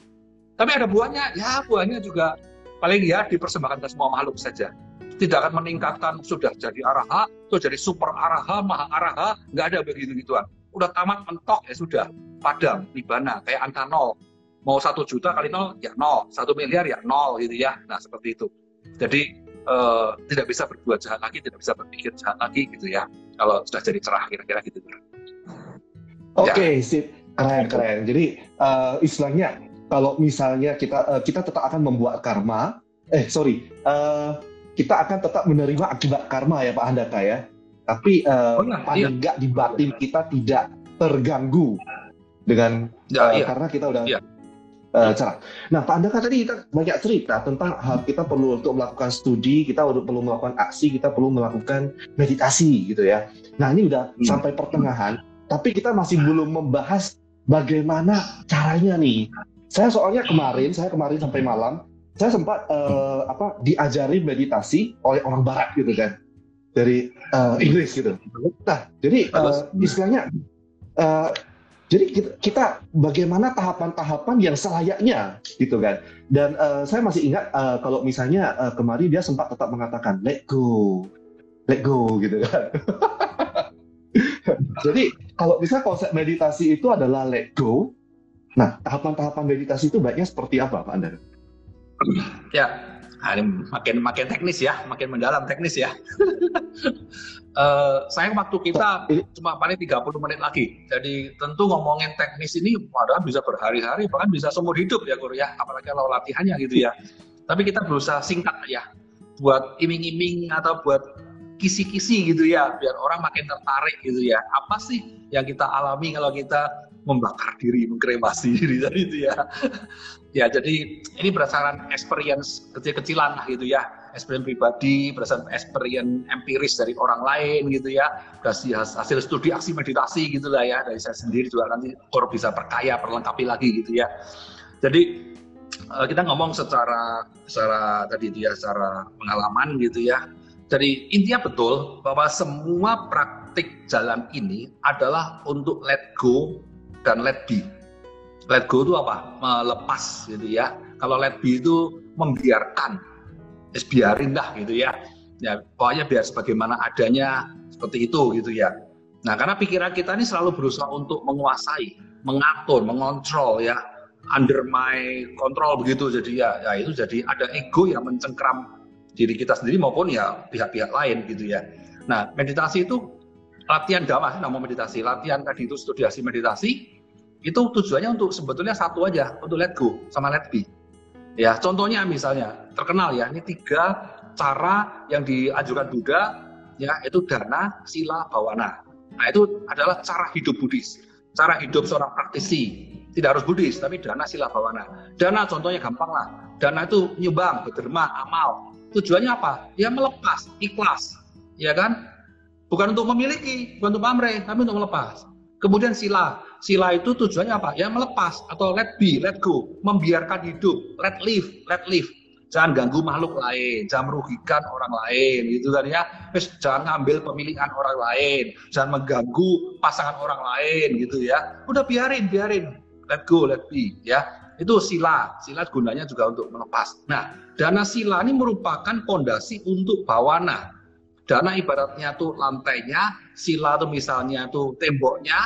Tapi ada buahnya, ya buahnya juga paling ya dipersembahkan ke semua makhluk saja tidak akan meningkatkan sudah jadi araha, sudah jadi super araha, maha araha, nggak ada begitu gituan. Udah tamat mentok ya sudah padam nibana kayak angka nol. Mau satu juta kali nol ya nol, satu miliar ya nol gitu ya. Nah seperti itu. Jadi eh, tidak bisa berbuat jahat lagi, tidak bisa berpikir jahat lagi gitu ya. Kalau sudah jadi cerah kira-kira gitu. Oke, okay, ya. sip, keren keren. Jadi uh, istilahnya kalau misalnya kita uh, kita tetap akan membuat karma, eh sorry, uh, kita akan tetap menerima akibat karma ya Pak Handaka ya. Tapi uh, oh, iya. paling enggak di batin kita tidak terganggu dengan ya, uh, iya. karena kita udah iya. Uh, cerah. Nah Pak Handaka tadi kita banyak cerita tentang hal kita perlu untuk melakukan studi, kita perlu melakukan aksi, kita perlu melakukan meditasi gitu ya. Nah ini udah hmm. sampai pertengahan, tapi kita masih belum membahas bagaimana caranya nih. Saya soalnya kemarin, saya kemarin sampai malam saya sempat uh, apa diajari meditasi oleh orang barat gitu kan dari uh, Inggris gitu. Nah, jadi uh, istilahnya uh, jadi kita, kita bagaimana tahapan-tahapan yang selayaknya gitu kan. Dan uh, saya masih ingat uh, kalau misalnya uh, kemarin dia sempat tetap mengatakan let go. Let go gitu kan. jadi kalau bisa konsep meditasi itu adalah let go. Nah, tahapan-tahapan meditasi itu baiknya seperti apa Pak Andar? Ya, makin makin teknis ya, makin mendalam teknis ya. uh, sayang waktu kita cuma paling 30 menit lagi. Jadi tentu ngomongin teknis ini padahal bisa berhari-hari bahkan bisa seumur hidup ya Kur ya, apalagi kalau latihannya gitu ya. Tapi kita berusaha singkat ya buat iming-iming atau buat kisi-kisi gitu ya biar orang makin tertarik gitu ya. Apa sih yang kita alami kalau kita membakar diri, mengkremasi diri tadi itu ya. Ya, jadi ini berdasarkan experience kecil-kecilan lah gitu ya. Experience pribadi, berdasarkan experience empiris dari orang lain gitu ya. Dari hasil studi aksi meditasi gitu lah ya. Dari saya sendiri juga nanti kor bisa perkaya, perlengkapi lagi gitu ya. Jadi eh, kita ngomong secara secara tadi itu ya, secara pengalaman gitu ya. Jadi intinya betul bahwa semua praktik jalan ini adalah untuk let go dan let be. Let go itu apa? Melepas gitu ya. Kalau let be itu membiarkan. Es biarin dah gitu ya. Ya pokoknya biar sebagaimana adanya seperti itu gitu ya. Nah karena pikiran kita ini selalu berusaha untuk menguasai, mengatur, mengontrol ya, under my control begitu jadi ya, ya itu jadi ada ego yang mencengkram diri kita sendiri maupun ya pihak-pihak lain gitu ya. Nah meditasi itu latihan damai nama meditasi latihan tadi itu studiasi meditasi itu tujuannya untuk sebetulnya satu aja untuk let go sama let be. Ya contohnya misalnya terkenal ya ini tiga cara yang diajukan Buddha ya itu dana sila bawana. Nah itu adalah cara hidup Buddhis cara hidup seorang praktisi. Tidak harus Buddhis tapi dana sila bawana. Dana contohnya gampang lah. Dana itu nyumbang berderma amal. Tujuannya apa? Ya melepas ikhlas ya kan? Bukan untuk memiliki, bukan untuk pamrih, tapi untuk melepas. Kemudian sila. Sila itu tujuannya apa? Ya melepas atau let be, let go, membiarkan hidup, let live, let live. jangan ganggu makhluk lain, jangan merugikan orang lain, gitu kan ya. Terus jangan ngambil pemilihan orang lain, jangan mengganggu pasangan orang lain, gitu ya. Udah biarin, biarin, let go, let be, ya. Itu sila, sila gunanya juga untuk melepas. Nah, dana sila ini merupakan pondasi untuk bawana. Dana ibaratnya tuh lantainya, sila tuh misalnya tuh temboknya,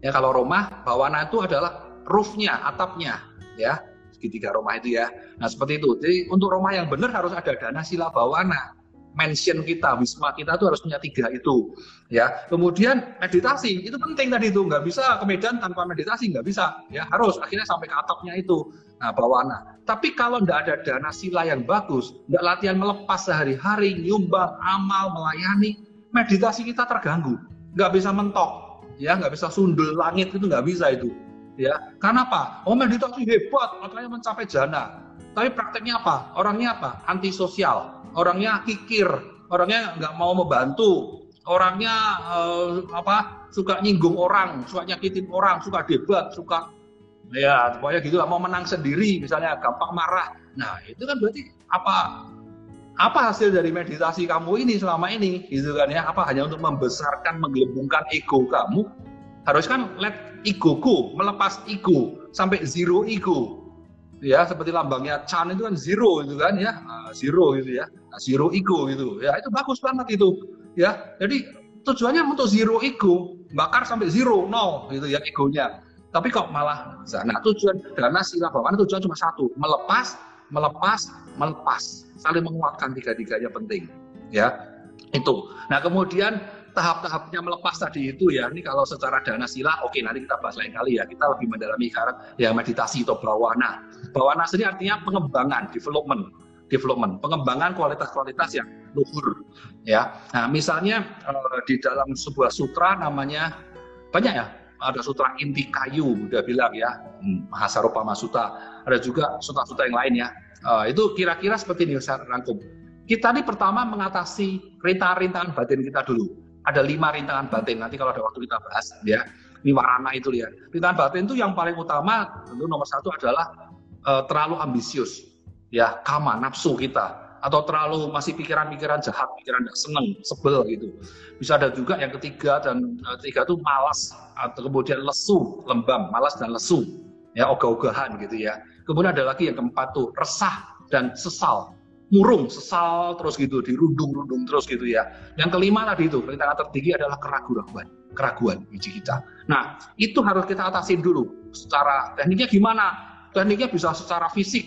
ya kalau rumah, bawana itu adalah roofnya, atapnya, ya segitiga rumah itu ya. Nah seperti itu. Jadi untuk rumah yang benar harus ada dana sila bawana. Mention kita, wisma kita itu harus punya tiga itu, ya. Kemudian meditasi itu penting tadi itu, nggak bisa ke Medan tanpa meditasi nggak bisa, ya. Harus akhirnya sampai ke atapnya itu. Nah bawana. Tapi kalau nggak ada dana sila yang bagus, nggak latihan melepas sehari-hari, nyumbang, amal, melayani, meditasi kita terganggu, nggak bisa mentok, ya. Nggak bisa sundul langit itu nggak bisa itu ya. Karena apa? Oh meditasi hebat makanya mencapai jana. Tapi prakteknya apa? Orangnya apa? Antisosial orangnya kikir orangnya nggak mau membantu. Orangnya uh, apa suka nyinggung orang suka nyakitin orang suka debat suka ya pokoknya gitu mau menang sendiri misalnya gampang marah. Nah itu kan berarti apa apa hasil dari meditasi kamu ini selama ini gitu kan ya? Apa hanya untuk membesarkan menggelembungkan ego kamu? Harus kan let egoku, melepas ego sampai zero ego. Ya, seperti lambangnya Chan itu kan zero itu kan ya, nah, zero gitu ya, zero ego gitu. Ya, itu bagus banget itu. Ya, jadi tujuannya untuk zero ego, bakar sampai zero, nol gitu ya egonya. Tapi kok malah, nah tujuan dana sila bawaan tujuan cuma satu, melepas, melepas, melepas, saling menguatkan tiga-tiganya penting. Ya, itu. Nah kemudian tahap-tahapnya melepas tadi itu ya ini kalau secara dana sila oke nanti kita bahas lain kali ya kita lebih mendalami sekarang ya meditasi atau bawana bawana sendiri artinya pengembangan development development pengembangan kualitas-kualitas yang luhur ya nah misalnya uh, di dalam sebuah sutra namanya banyak ya ada sutra inti kayu udah bilang ya hmm, Mahasarupa Masuta ada juga sutra-sutra yang lain ya uh, itu kira-kira seperti ini saya rangkum kita ini pertama mengatasi rintangan-rintangan batin kita dulu ada lima rintangan batin. Nanti kalau ada waktu kita bahas ya. Ini warna itu ya. Rintangan batin itu yang paling utama tentu nomor satu adalah uh, terlalu ambisius. Ya, kama, nafsu kita. Atau terlalu masih pikiran-pikiran jahat, pikiran tidak seneng, sebel gitu. Bisa ada juga yang ketiga dan uh, ketiga itu malas atau kemudian lesu, lembam, malas dan lesu. Ya, ogah-ogahan gitu ya. Kemudian ada lagi yang keempat tuh resah dan sesal murung, sesal terus gitu, dirundung-rundung terus gitu ya. Yang kelima tadi itu, rintangan tertinggi adalah keraguan, keraguan biji kita. Nah, itu harus kita atasin dulu. Secara tekniknya gimana? Tekniknya bisa secara fisik,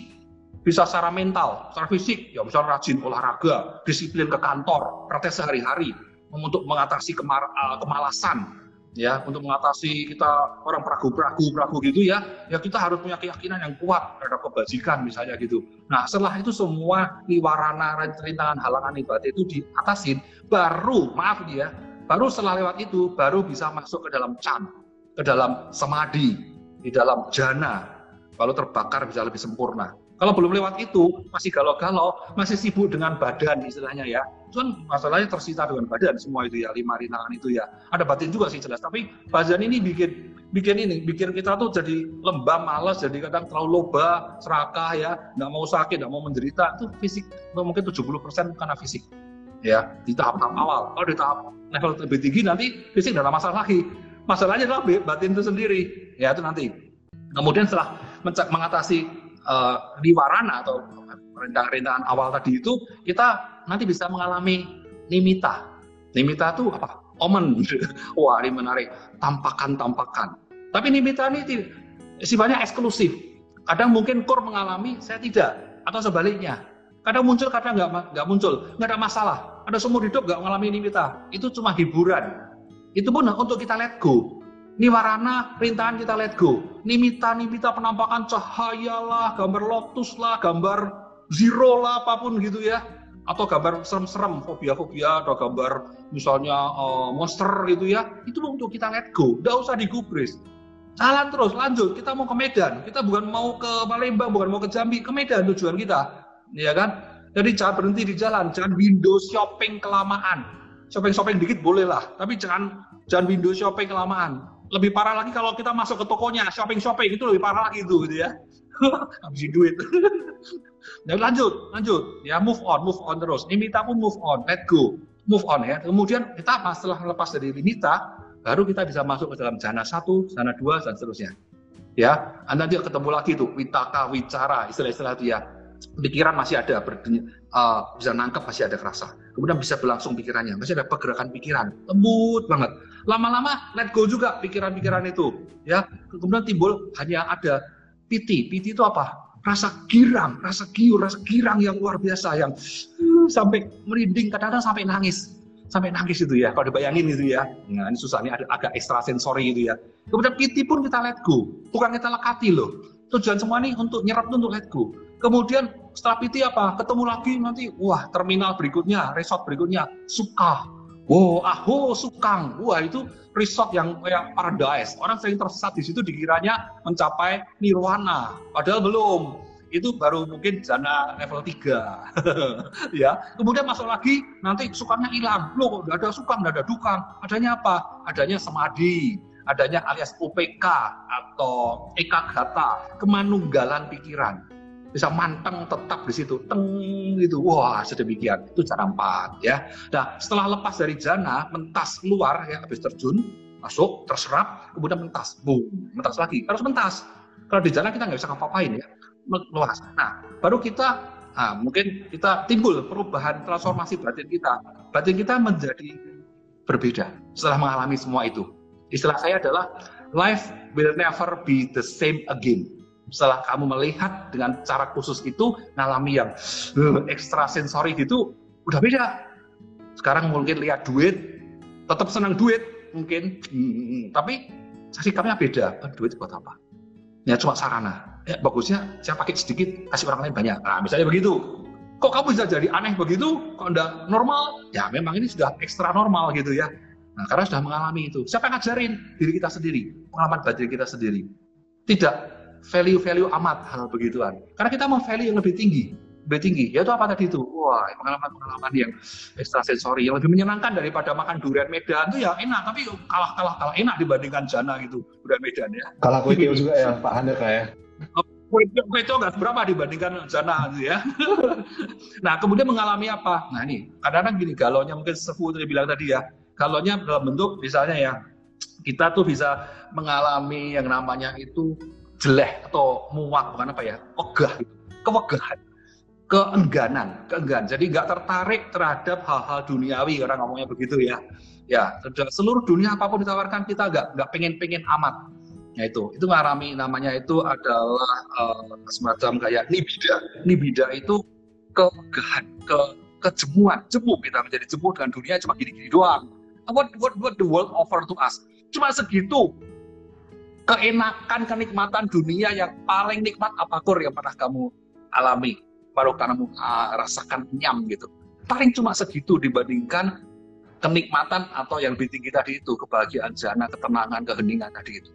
bisa secara mental, secara fisik, ya bisa rajin olahraga, disiplin ke kantor, praktek sehari-hari, untuk mengatasi uh, kemalasan, ya. Untuk mengatasi kita orang peragu-peragu peragu gitu ya. Ya kita harus punya keyakinan yang kuat terhadap kebajikan misalnya gitu. Nah setelah itu semua niwarana rintangan halangan ibadah itu diatasin baru maaf ya baru setelah lewat itu baru bisa masuk ke dalam can ke dalam semadi di dalam jana. Kalau terbakar bisa lebih sempurna kalau belum lewat itu, masih galau-galau, masih sibuk dengan badan istilahnya ya. Cuman masalahnya tersita dengan badan semua itu ya, lima rintangan itu ya. Ada batin juga sih jelas, tapi badan ini bikin bikin ini, bikin kita tuh jadi lembam, malas, jadi kadang terlalu loba, serakah ya, nggak mau sakit, nggak mau menderita. Itu fisik, mungkin 70% karena fisik. Ya, di tahap-tahap awal. Kalau di tahap level lebih tinggi nanti fisik ada masalah lagi. Masalahnya adalah batin itu sendiri. Ya, itu nanti. Kemudian setelah mengatasi uh, di warana atau rintangan-rintangan awal tadi itu kita nanti bisa mengalami nimita. Nimita itu apa? Omen. Wah, ini menarik. Tampakan-tampakan. Tapi nimita ini sifatnya eksklusif. Kadang mungkin core mengalami, saya tidak. Atau sebaliknya. Kadang muncul, kadang nggak nggak muncul. Nggak ada masalah. Ada seumur hidup nggak mengalami nimita. Itu cuma hiburan. Itu pun untuk kita let go. Niwarana rintangan kita let go. Nimita nimita penampakan cahaya lah, gambar lotus lah, gambar zero lah apa pun gitu ya. Atau gambar serem-serem, fobia-fobia atau gambar misalnya uh, monster gitu ya. Itu untuk kita let go. Tidak usah digubris. Jalan terus, lanjut. Kita mau ke Medan. Kita bukan mau ke Palembang, bukan mau ke Jambi, ke Medan tujuan kita. Ya kan? Jadi jangan berhenti di jalan, jangan window shopping kelamaan. Shopping-shopping dikit boleh lah, tapi jangan jangan window shopping kelamaan lebih parah lagi kalau kita masuk ke tokonya, shopping-shopping itu lebih parah lagi itu gitu ya. Habisin duit. Dan lanjut, lanjut. Ya move on, move on terus. Nimita pun move on, let go. Move on ya. Kemudian kita setelah lepas dari Nimita, baru kita bisa masuk ke dalam jana satu, jana dua, dan seterusnya. Ya, nanti ketemu lagi tuh witaka, wicara, istilah-istilah itu ya. Pikiran masih ada, ber, uh, bisa nangkep masih ada kerasa. Kemudian bisa berlangsung pikirannya, masih ada pergerakan pikiran, lembut banget. Lama-lama let go juga pikiran-pikiran itu, ya. Kemudian timbul hanya ada piti. Piti itu apa? Rasa girang, rasa giur, rasa girang yang luar biasa, yang uh, sampai merinding, kadang-kadang sampai nangis sampai nangis itu ya kalau dibayangin itu ya nah ini susah ini ada agak ekstra sensori itu ya kemudian piti pun kita let go bukan kita lekati loh tujuan semua ini untuk nyerap untuk let go. Kemudian setelah PT apa? Ketemu lagi nanti wah terminal berikutnya resort berikutnya suka. Wow aho sukang. Wah itu resort yang kayak paradise. Orang sering tersesat di situ dikiranya mencapai nirwana. Padahal belum. Itu baru mungkin jana level 3 ya kemudian masuk lagi nanti sukangnya hilang. Loh kok ada sukang nggak ada dukang adanya apa? Adanya semadi adanya alias UPK atau ekagata kemanunggalan pikiran. Bisa manteng tetap di situ teng gitu. Wah sedemikian. Itu cara empat ya. Nah setelah lepas dari jana mentas keluar ya habis terjun masuk terserap kemudian mentas. Boom mentas lagi. Harus mentas. Kalau di jana kita nggak bisa ngapa-ngapain ya. Luas nah baru kita nah, mungkin kita timbul perubahan transformasi batin kita. Batin kita menjadi berbeda setelah mengalami semua itu istilah saya adalah life will never be the same again. Setelah kamu melihat dengan cara khusus itu ngalami yang ekstra sensori gitu udah beda. Sekarang mungkin lihat duit tetap senang duit mungkin. Hmm, tapi sikapnya beda. Duit buat apa? Ya cuma sarana. Ya bagusnya saya pakai sedikit kasih orang lain banyak. Nah misalnya begitu. Kok kamu bisa jadi aneh begitu? Kok enggak normal? Ya memang ini sudah ekstra normal gitu ya nah karena sudah mengalami itu siapa yang ngajarin diri kita sendiri pengalaman batin kita sendiri tidak value-value amat hal begituan. Karena kita mau value yang lebih tinggi, lebih tinggi. Yaitu apa tadi itu? Wah, pengalaman-pengalaman yang sensori yang lebih menyenangkan daripada makan durian Medan itu ya enak, tapi kalah kalah enak dibandingkan jana gitu durian Medan ya. Kalah kue juga ya Pak Handeka ya. Kue itu nggak berapa dibandingkan jana gitu ya. nah kemudian mengalami apa? Nah ini kadang-kadang gini galonnya mungkin sefu tadi bilang tadi ya. Galonnya dalam bentuk misalnya ya kita tuh bisa mengalami yang namanya itu jelek atau muak bukan apa ya wegah gitu. Kewegahan keengganan keenggan jadi nggak tertarik terhadap hal-hal duniawi orang ngomongnya begitu ya. Ya seluruh dunia apa pun ditawarkan kita nggak nggak pengen pengen amat. Ya itu. Itu ngarami namanya itu adalah uh, semacam kayak nibida. Nibida itu kewegahan ke kejemuan. Jemu kita menjadi jemu dengan dunia cuma gini-gini doang what what what the world offer to us cuma segitu keenakan, kenikmatan dunia yang paling nikmat apa kur yang pernah kamu alami, baru kamu uh, rasakan nyam gitu. Paling cuma segitu dibandingkan kenikmatan atau yang lebih tinggi tadi itu kebahagiaan jana, ketenangan, keheningan tadi itu.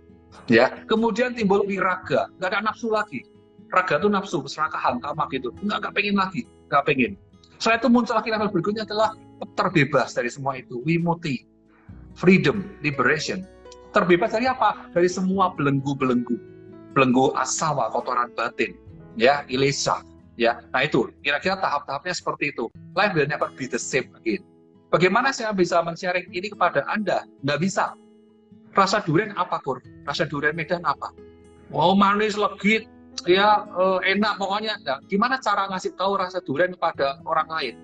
Ya, kemudian timbul wiraga, nggak ada nafsu lagi. Raga itu nafsu, keserakahan, tamak gitu. Nggak, nggak pengen lagi, nggak pengen. Setelah itu muncul lagi level berikutnya adalah terbebas dari semua itu, wimuti, freedom, liberation, terbebas dari apa? Dari semua belenggu-belenggu. Belenggu asawa, kotoran batin. Ya, ilesa. Ya, nah itu. Kira-kira tahap-tahapnya seperti itu. Life will never be the same again. Bagaimana saya bisa men-sharing ini kepada Anda? Nggak bisa. Rasa durian apa, Kur? Rasa durian Medan apa? Wow, manis, legit, ya uh, enak pokoknya. Nah, gimana cara ngasih tahu rasa durian kepada orang lain?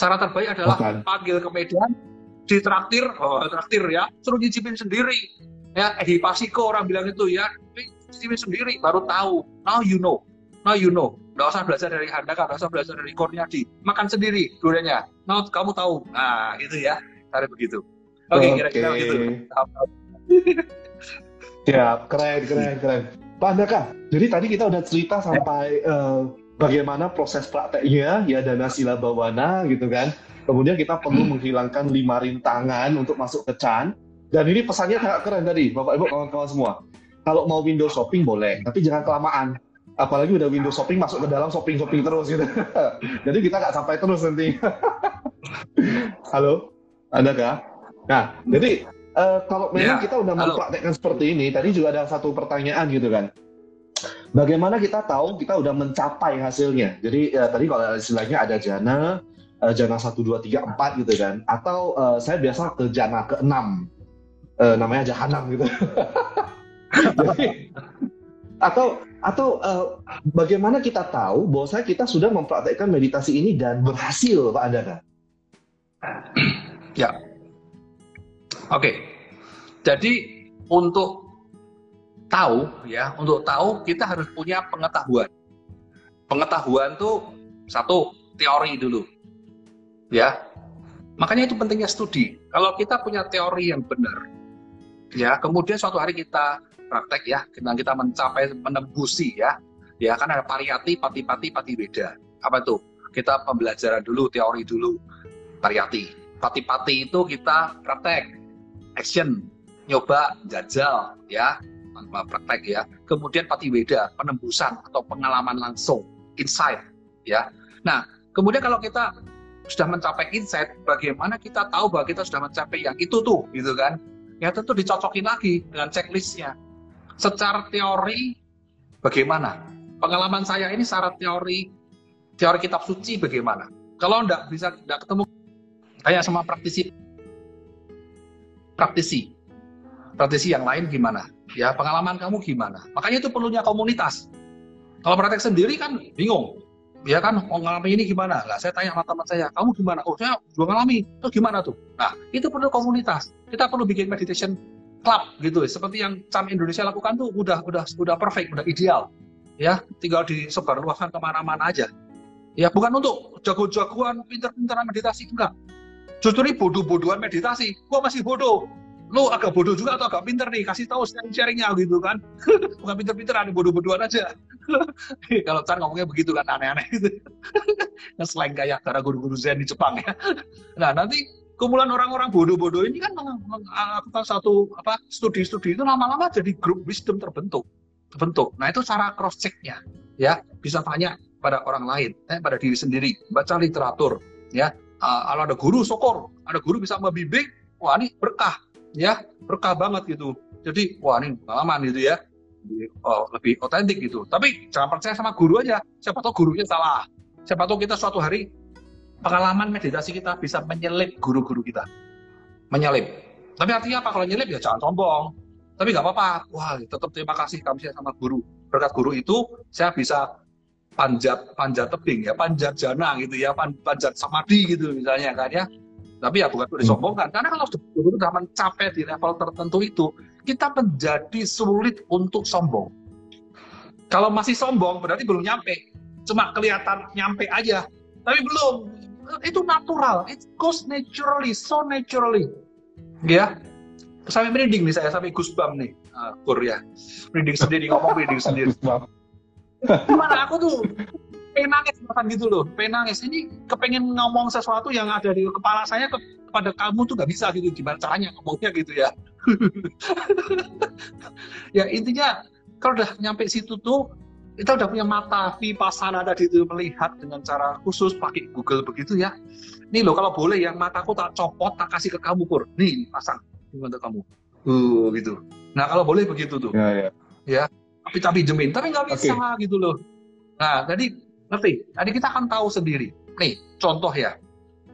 Cara terbaik adalah Bukan. panggil ke Medan, ditraktir, oh, traktir ya, suruh nyicipin sendiri. Ya, Edi Pasiko orang bilang itu ya, nyicipin sendiri baru tahu. Now you know. Now you know. Nggak usah belajar dari Handaka, nggak usah belajar dari Korniadi. Makan sendiri duriannya. Now kamu tahu. Nah, gitu ya. Cara begitu. Oke, okay, kira-kira gitu. Ya, keren, keren, keren. Pak Handaka, jadi tadi kita udah cerita sampai uh, bagaimana proses prakteknya ya dana sila bawana gitu kan Kemudian kita perlu menghilangkan lima rintangan untuk masuk ke Chan. Dan ini pesannya sangat keren tadi, Bapak Ibu kawan-kawan semua. Kalau mau window shopping boleh, tapi jangan kelamaan. Apalagi udah window shopping masuk ke dalam shopping-shopping terus gitu. Jadi kita nggak sampai terus nanti. Halo, ada kah? Nah, jadi uh, kalau memang ya, kita udah mempraktekkan seperti ini, tadi juga ada satu pertanyaan gitu kan. Bagaimana kita tahu kita udah mencapai hasilnya? Jadi uh, tadi kalau istilahnya ada jana, uh, jana satu dua tiga empat gitu kan, atau uh, saya biasa ke jana ke enam, uh, namanya jahanam gitu. Jadi, atau atau uh, bagaimana kita tahu bahwa saya kita sudah mempraktekkan meditasi ini dan berhasil, Pak Andana? Ya, Oke. Jadi untuk tahu ya, untuk tahu kita harus punya pengetahuan. Pengetahuan tuh satu teori dulu. Ya. Makanya itu pentingnya studi. Kalau kita punya teori yang benar, ya, kemudian suatu hari kita praktek ya, dan kita mencapai menembusi ya. Ya, kan ada pariyati, pati-pati, pati beda. Apa itu? Kita pembelajaran dulu, teori dulu, pariyati. Pati-pati itu kita praktek, action, nyoba, jajal, ya, praktek ya. Kemudian patiweda, penembusan atau pengalaman langsung, insight, ya. Nah, kemudian kalau kita sudah mencapai insight, bagaimana kita tahu bahwa kita sudah mencapai yang itu tuh, gitu kan? Ya tentu dicocokin lagi dengan checklistnya. Secara teori, bagaimana? Pengalaman saya ini secara teori, teori kitab suci bagaimana? Kalau enggak bisa enggak ketemu kayak sama praktisi praktisi. Praktisi yang lain gimana? Ya, pengalaman kamu gimana? Makanya itu perlunya komunitas. Kalau praktek sendiri kan bingung. Ya kan, mengalami ini gimana? Lah, saya tanya sama teman saya, kamu gimana? Oh, saya juga ngalami. Itu gimana tuh? Nah, itu perlu komunitas. Kita perlu bikin meditation club gitu. Seperti yang CAM Indonesia lakukan tuh udah udah udah perfect, udah ideal. Ya, tinggal disebar luaskan ke mana-mana aja. Ya, bukan untuk jago-jagoan, pinter-pinteran meditasi, enggak justru ini bodoh-bodohan meditasi gua masih bodoh lu agak bodoh juga atau agak pinter nih? Kasih tahu sharing-sharingnya gitu kan. Bukan pinter-pinteran bodoh-bodohan aja. Kalau Chan ngomongnya begitu kan aneh-aneh gitu. Selain kayak karena guru-guru Zen di Jepang ya. Nah nanti kumpulan orang-orang bodoh-bodoh ini kan melakukan satu apa studi-studi itu lama-lama jadi grup wisdom terbentuk. Terbentuk. Nah itu cara cross checknya ya. Bisa tanya pada orang lain eh, pada diri sendiri. Baca literatur ya. Uh, kalau ada guru syukur. Ada guru bisa membimbing wah ini berkah ya berkah banget gitu. Jadi wah ini pengalaman gitu ya. Oh, lebih otentik gitu. Tapi jangan percaya sama guru aja. Siapa tahu gurunya salah. Siapa tahu kita suatu hari pengalaman meditasi kita bisa menyelip guru-guru kita. Menyelip. Tapi artinya apa? Kalau nyelip ya jangan sombong. Tapi nggak apa-apa. Wah tetap terima kasih kami sama guru. Berkat guru itu saya bisa panjat panjat tebing ya. Panjat jana gitu ya. Panjat samadhi gitu misalnya kan ya tapi ya bukan untuk disombongkan. Karena kalau sudah mencapai di level tertentu itu kita menjadi sulit untuk sombong. Kalau masih sombong berarti belum nyampe. Cuma kelihatan nyampe aja. Tapi belum. Itu natural. It goes naturally so naturally. Ya. Sampai merinding nih saya sampai goosebump nih. Uh, kur ya. Merinding sendiri ngomong merinding sendiri. Gimana? Aku tuh pengen nangis bahkan gitu loh. Pengen nangis ini kepengen ngomong sesuatu yang ada di kepala saya ke, kepada kamu tuh gak bisa gitu. Gimana caranya ngomongnya gitu ya? Ya intinya kalau udah nyampe situ tuh kita udah punya mata vipassana tadi itu melihat dengan cara khusus pakai Google begitu ya. Ini loh kalau boleh yang mataku tak copot tak kasih ke kamu kur nih pasang. Untuk kamu. Uh gitu. Nah kalau boleh begitu tuh. Ya, ya. ya. Tapi tapi jemin tapi nggak bisa okay. gitu loh. Nah jadi ngerti? Jadi kita akan tahu sendiri. Nih contoh ya.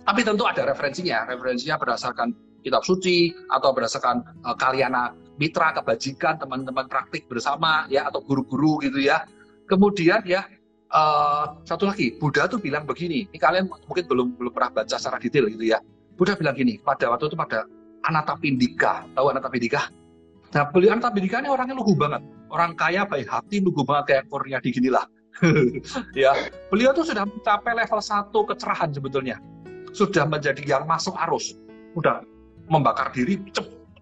Tapi tentu ada referensinya. Referensinya berdasarkan kitab suci atau berdasarkan uh, kaliana mitra kebajikan teman-teman praktik bersama ya atau guru-guru gitu ya. Kemudian ya uh, satu lagi Buddha tuh bilang begini. Ini kalian mungkin belum belum pernah baca secara detail gitu ya. Buddha bilang gini pada waktu itu pada Anatapindika tahu Anatapindika Nah, beliau Anatapindika ini orangnya lugu banget. Orang kaya baik hati nunggu banget kayak Kurniadi gini lah ya beliau tuh sudah mencapai level satu kecerahan sebetulnya. Sudah menjadi yang masuk arus. Udah membakar diri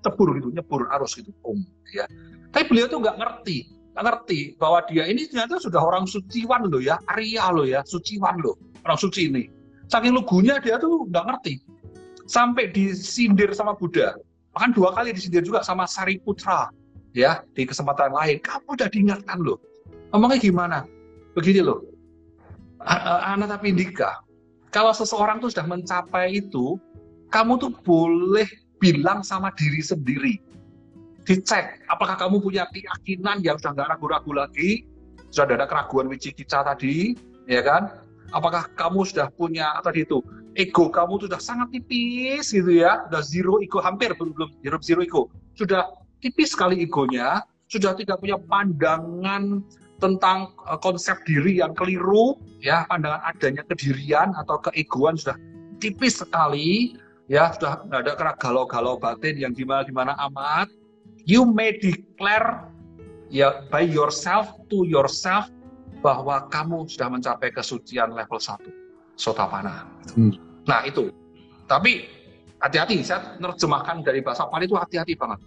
cebur gitu nyebur arus gitu om ya. Tapi beliau tuh nggak ngerti nggak ngerti bahwa dia ini ternyata sudah orang suciwan loh ya Arya loh ya suciwan loh orang suci ini. Saking lugunya dia tuh nggak ngerti. Sampai disindir sama Buddha. Bahkan dua kali disindir juga sama Sariputra ya di kesempatan lain. Kamu udah diingatkan loh. Ngomongnya gimana begini loh anak tapi indika kalau seseorang tuh sudah mencapai itu kamu tuh boleh bilang sama diri sendiri. Dicek, apakah kamu punya keyakinan yang sudah nggak ragu-ragu lagi, sudah ada keraguan wicikica tadi, ya kan? Apakah kamu sudah punya tadi itu ego kamu sudah sangat tipis gitu ya, sudah zero ego hampir belum belum zero zero ego, sudah tipis sekali egonya, sudah tidak punya pandangan tentang uh, konsep diri yang keliru, ya pandangan adanya kedirian atau keegoan sudah tipis sekali, ya sudah ada galau-galau batin yang gimana-gimana amat, you may declare ya by yourself to yourself bahwa kamu sudah mencapai kesucian level 1 sotapana. Hmm. Nah itu. Tapi hati-hati, saya menerjemahkan dari bahasa Pali itu hati-hati banget.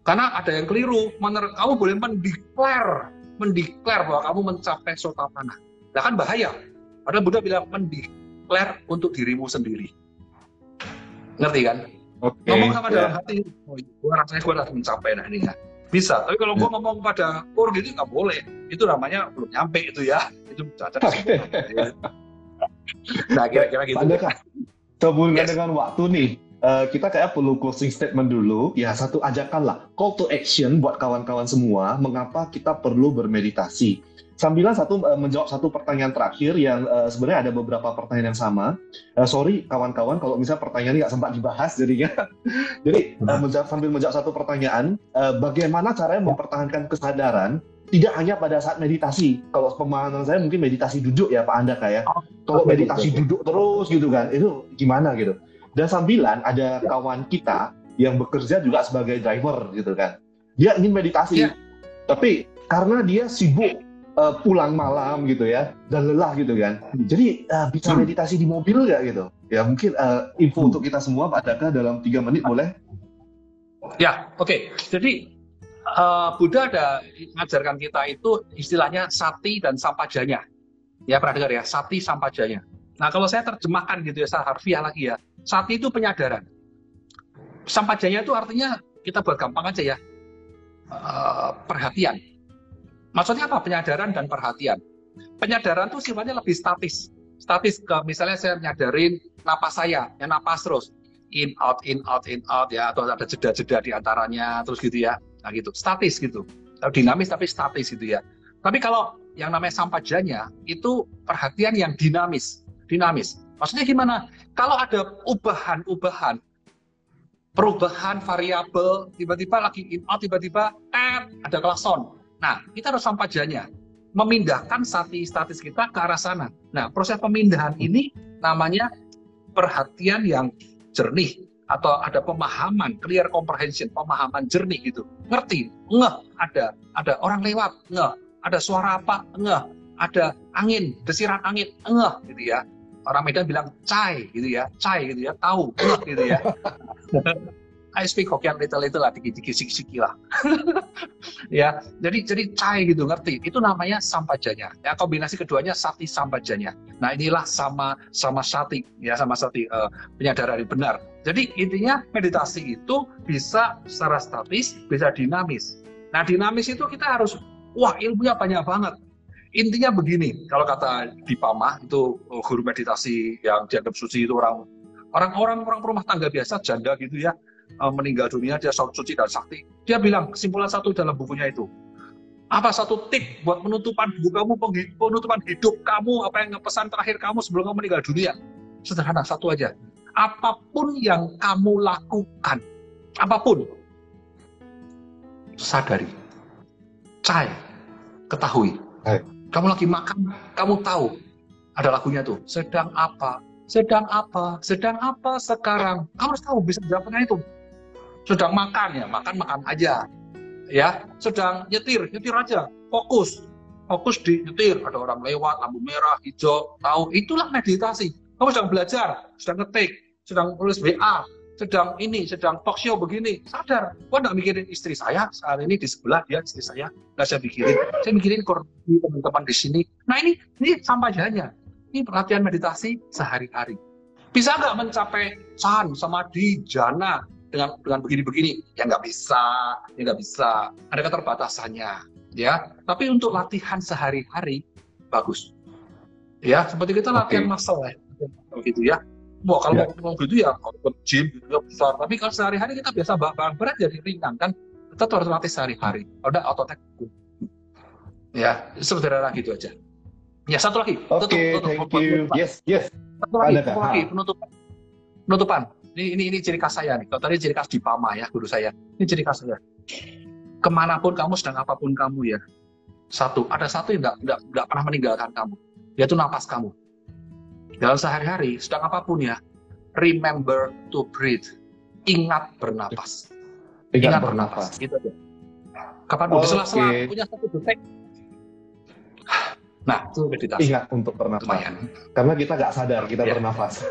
Karena ada yang keliru, mener kamu boleh mendeklar, mendeklar bahwa kamu mencapai sotapana. Nah kan bahaya. Padahal Buddha bilang mendeklar untuk dirimu sendiri. Ngerti kan? Okay. Ngomong sama yeah. dalam hati, oh, gue rasanya gue udah mencapai nah ini ya. Bisa, tapi kalau gue yeah. ngomong pada orang gitu nggak boleh. Itu namanya belum nyampe itu ya. Itu cacat. ya. Nah kira-kira gitu. Ada Sebelum yes. dengan waktu nih, uh, kita kayak perlu closing statement dulu. Ya satu ajakan lah, call to action buat kawan-kawan semua. Mengapa kita perlu bermeditasi? sambilan satu uh, menjawab satu pertanyaan terakhir yang uh, sebenarnya ada beberapa pertanyaan yang sama. Uh, sorry kawan-kawan kalau misalnya pertanyaan ini nggak sempat dibahas jadinya. Jadi uh, menjawab, sambil menjawab satu pertanyaan, uh, bagaimana caranya mempertahankan kesadaran tidak hanya pada saat meditasi. Kalau pemahaman saya mungkin meditasi duduk ya Pak Anda kayak. Ya. Kalau meditasi duduk terus gitu kan, itu gimana gitu. Dan sambilan ada kawan kita yang bekerja juga sebagai driver gitu kan. Dia ingin meditasi, ya. tapi karena dia sibuk uh, pulang malam gitu ya dan lelah gitu kan. Jadi uh, bisa hmm. meditasi di mobil nggak gitu? Ya mungkin uh, info hmm. untuk kita semua Pak Daka dalam tiga menit boleh? Ya oke. Okay. Jadi uh, Buddha ada mengajarkan kita itu istilahnya sati dan sampajanya. Ya pernah dengar ya sati sampajanya. Nah kalau saya terjemahkan gitu ya secara harfiah lagi ya. Sati itu penyadaran. Sampajanya itu artinya kita buat gampang aja ya. Uh, perhatian Maksudnya apa? Penyadaran dan perhatian. Penyadaran itu sifatnya lebih statis. Statis ke misalnya saya menyadarin napas saya, yang napas terus in out in out in out ya atau ada jeda-jeda di antaranya terus gitu ya. Nah gitu, statis gitu. Dinamis tapi statis gitu ya. Tapi kalau yang namanya sampajanya itu perhatian yang dinamis, dinamis. Maksudnya gimana? Kalau ada ubahan-ubahan, perubahan variabel, tiba-tiba lagi in out, tiba-tiba eh, ada klakson, Nah, kita harus sampajanya memindahkan stati statis kita ke arah sana. Nah, proses pemindahan ini namanya perhatian yang jernih atau ada pemahaman, clear comprehension, pemahaman jernih gitu. Ngerti, ngeh, ada ada orang lewat, ngeh, ada suara apa, ngeh, ada angin, desiran angin, ngeh gitu ya. Orang Medan bilang cai gitu ya, cai gitu ya, tahu, gitu ya. I speak Hokkien little little lah, dikit-dikit siki-siki lah. ya, jadi jadi cai gitu ngerti. Itu namanya sampajanya. Ya, kombinasi keduanya sati sampajanya. Nah, inilah sama sama sati ya sama sati uh, penyadaran yang benar. Jadi intinya meditasi itu bisa secara statis, bisa dinamis. Nah, dinamis itu kita harus wah ilmunya banyak banget. Intinya begini, kalau kata di Pamah itu uh, guru meditasi yang dianggap suci itu orang orang-orang orang rumah tangga biasa janda gitu ya uh, meninggal dunia dia suci dan sakti. Dia bilang kesimpulan satu dalam bukunya itu. Apa satu tip buat penutupan buku kamu, penutupan hidup kamu, apa yang pesan terakhir kamu sebelum kamu meninggal dunia? Sederhana, satu aja. Apa pun yang kamu lakukan, apa pun, sadari, cai, ketahui. Hai. Kamu lagi makan, kamu tahu ada lagunya tuh. Sedang apa? Sedang apa? Sedang apa sekarang? Kamu harus tahu bisa jawabnya itu sedang makan ya makan makan aja ya sedang nyetir nyetir aja fokus fokus di nyetir ada orang lewat lampu merah hijau tahu itulah meditasi kamu sedang belajar sedang ngetik sedang tulis WA sedang ini sedang talk show begini. Sadar gua nggak mikirin istri saya. Saat ini di sebelah dia istri saya. Nggak saya pikirin saya mikirin teman-teman di sini. Nah ini ini sampai saja ini perhatian meditasi sehari-hari. Bisa nggak mencapai san samadhi jana dengan dengan begini-begini? Ya nggak bisa. Ya nggak bisa. Ada keterbatasannya ya. Tapi untuk latihan sehari-hari bagus. Ya seperti kita latihan okay. muscle ya. Begitu ya Wah kalau yeah. mau gitu ya ke gym gitu ya besar. Tapi kalau sehari-hari kita biasa barang berat jadi ringan kan. Kita tuh harus latih sehari-hari. Ada ototnya Ya, sederhana gitu aja. Ya satu lagi. Oke, okay, thank you. Penutupan. Yes, yes. Satu lagi, Ada, satu lagi penutupan. Penutupan. Ini, ini ini ciri khas saya nih. Kalau tadi ciri khas di Pama ya, guru saya. Ini ciri khas saya. Ke mana pun kamu, sedang apa pun kamu ya. Satu, ada satu yang nggak pernah meninggalkan kamu. Yaitu napas kamu dalam sehari-hari, sedang apa pun ya, remember to breathe. Ingat bernapas. Ingat, Ingat bernapas. Gitu aja. Kapan oh, sela-sela punya satu detik. Nah, itu meditasi. Ingat untuk bernapas. Lumayan. Karena kita nggak sadar kita yeah. bernafas.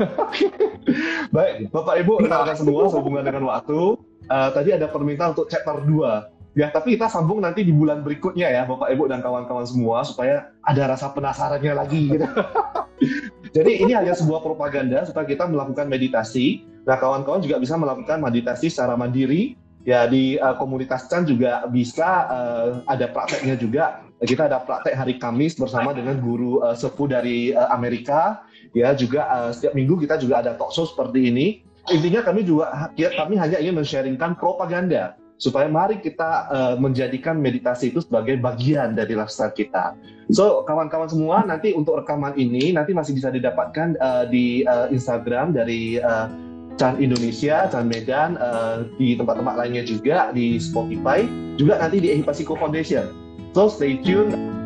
Baik, Bapak Ibu, rekan-rekan semua sehubungan dengan waktu. Uh, tadi ada permintaan untuk chapter 2 Ya, tapi kita sambung nanti di bulan berikutnya ya, Bapak Ibu dan kawan-kawan semua supaya ada rasa penasarannya lagi gitu. Jadi ini hanya sebuah propaganda supaya kita melakukan meditasi. Nah, kawan-kawan juga bisa melakukan meditasi secara mandiri. Ya di uh, komunitas Chan juga bisa uh, ada prakteknya juga. Kita ada praktek hari Kamis bersama dengan guru uh, sepuh dari uh, Amerika. Ya juga uh, setiap minggu kita juga ada talk show seperti ini. Intinya kami juga kami hanya ingin men-sharingkan propaganda supaya mari kita uh, menjadikan meditasi itu sebagai bagian dari lifestyle kita. So kawan-kawan semua nanti untuk rekaman ini nanti masih bisa didapatkan uh, di uh, Instagram dari uh, Chan Indonesia, Chan Medan, uh, di tempat-tempat lainnya juga di Spotify, juga nanti di Ehipasiko Foundation. So stay tuned.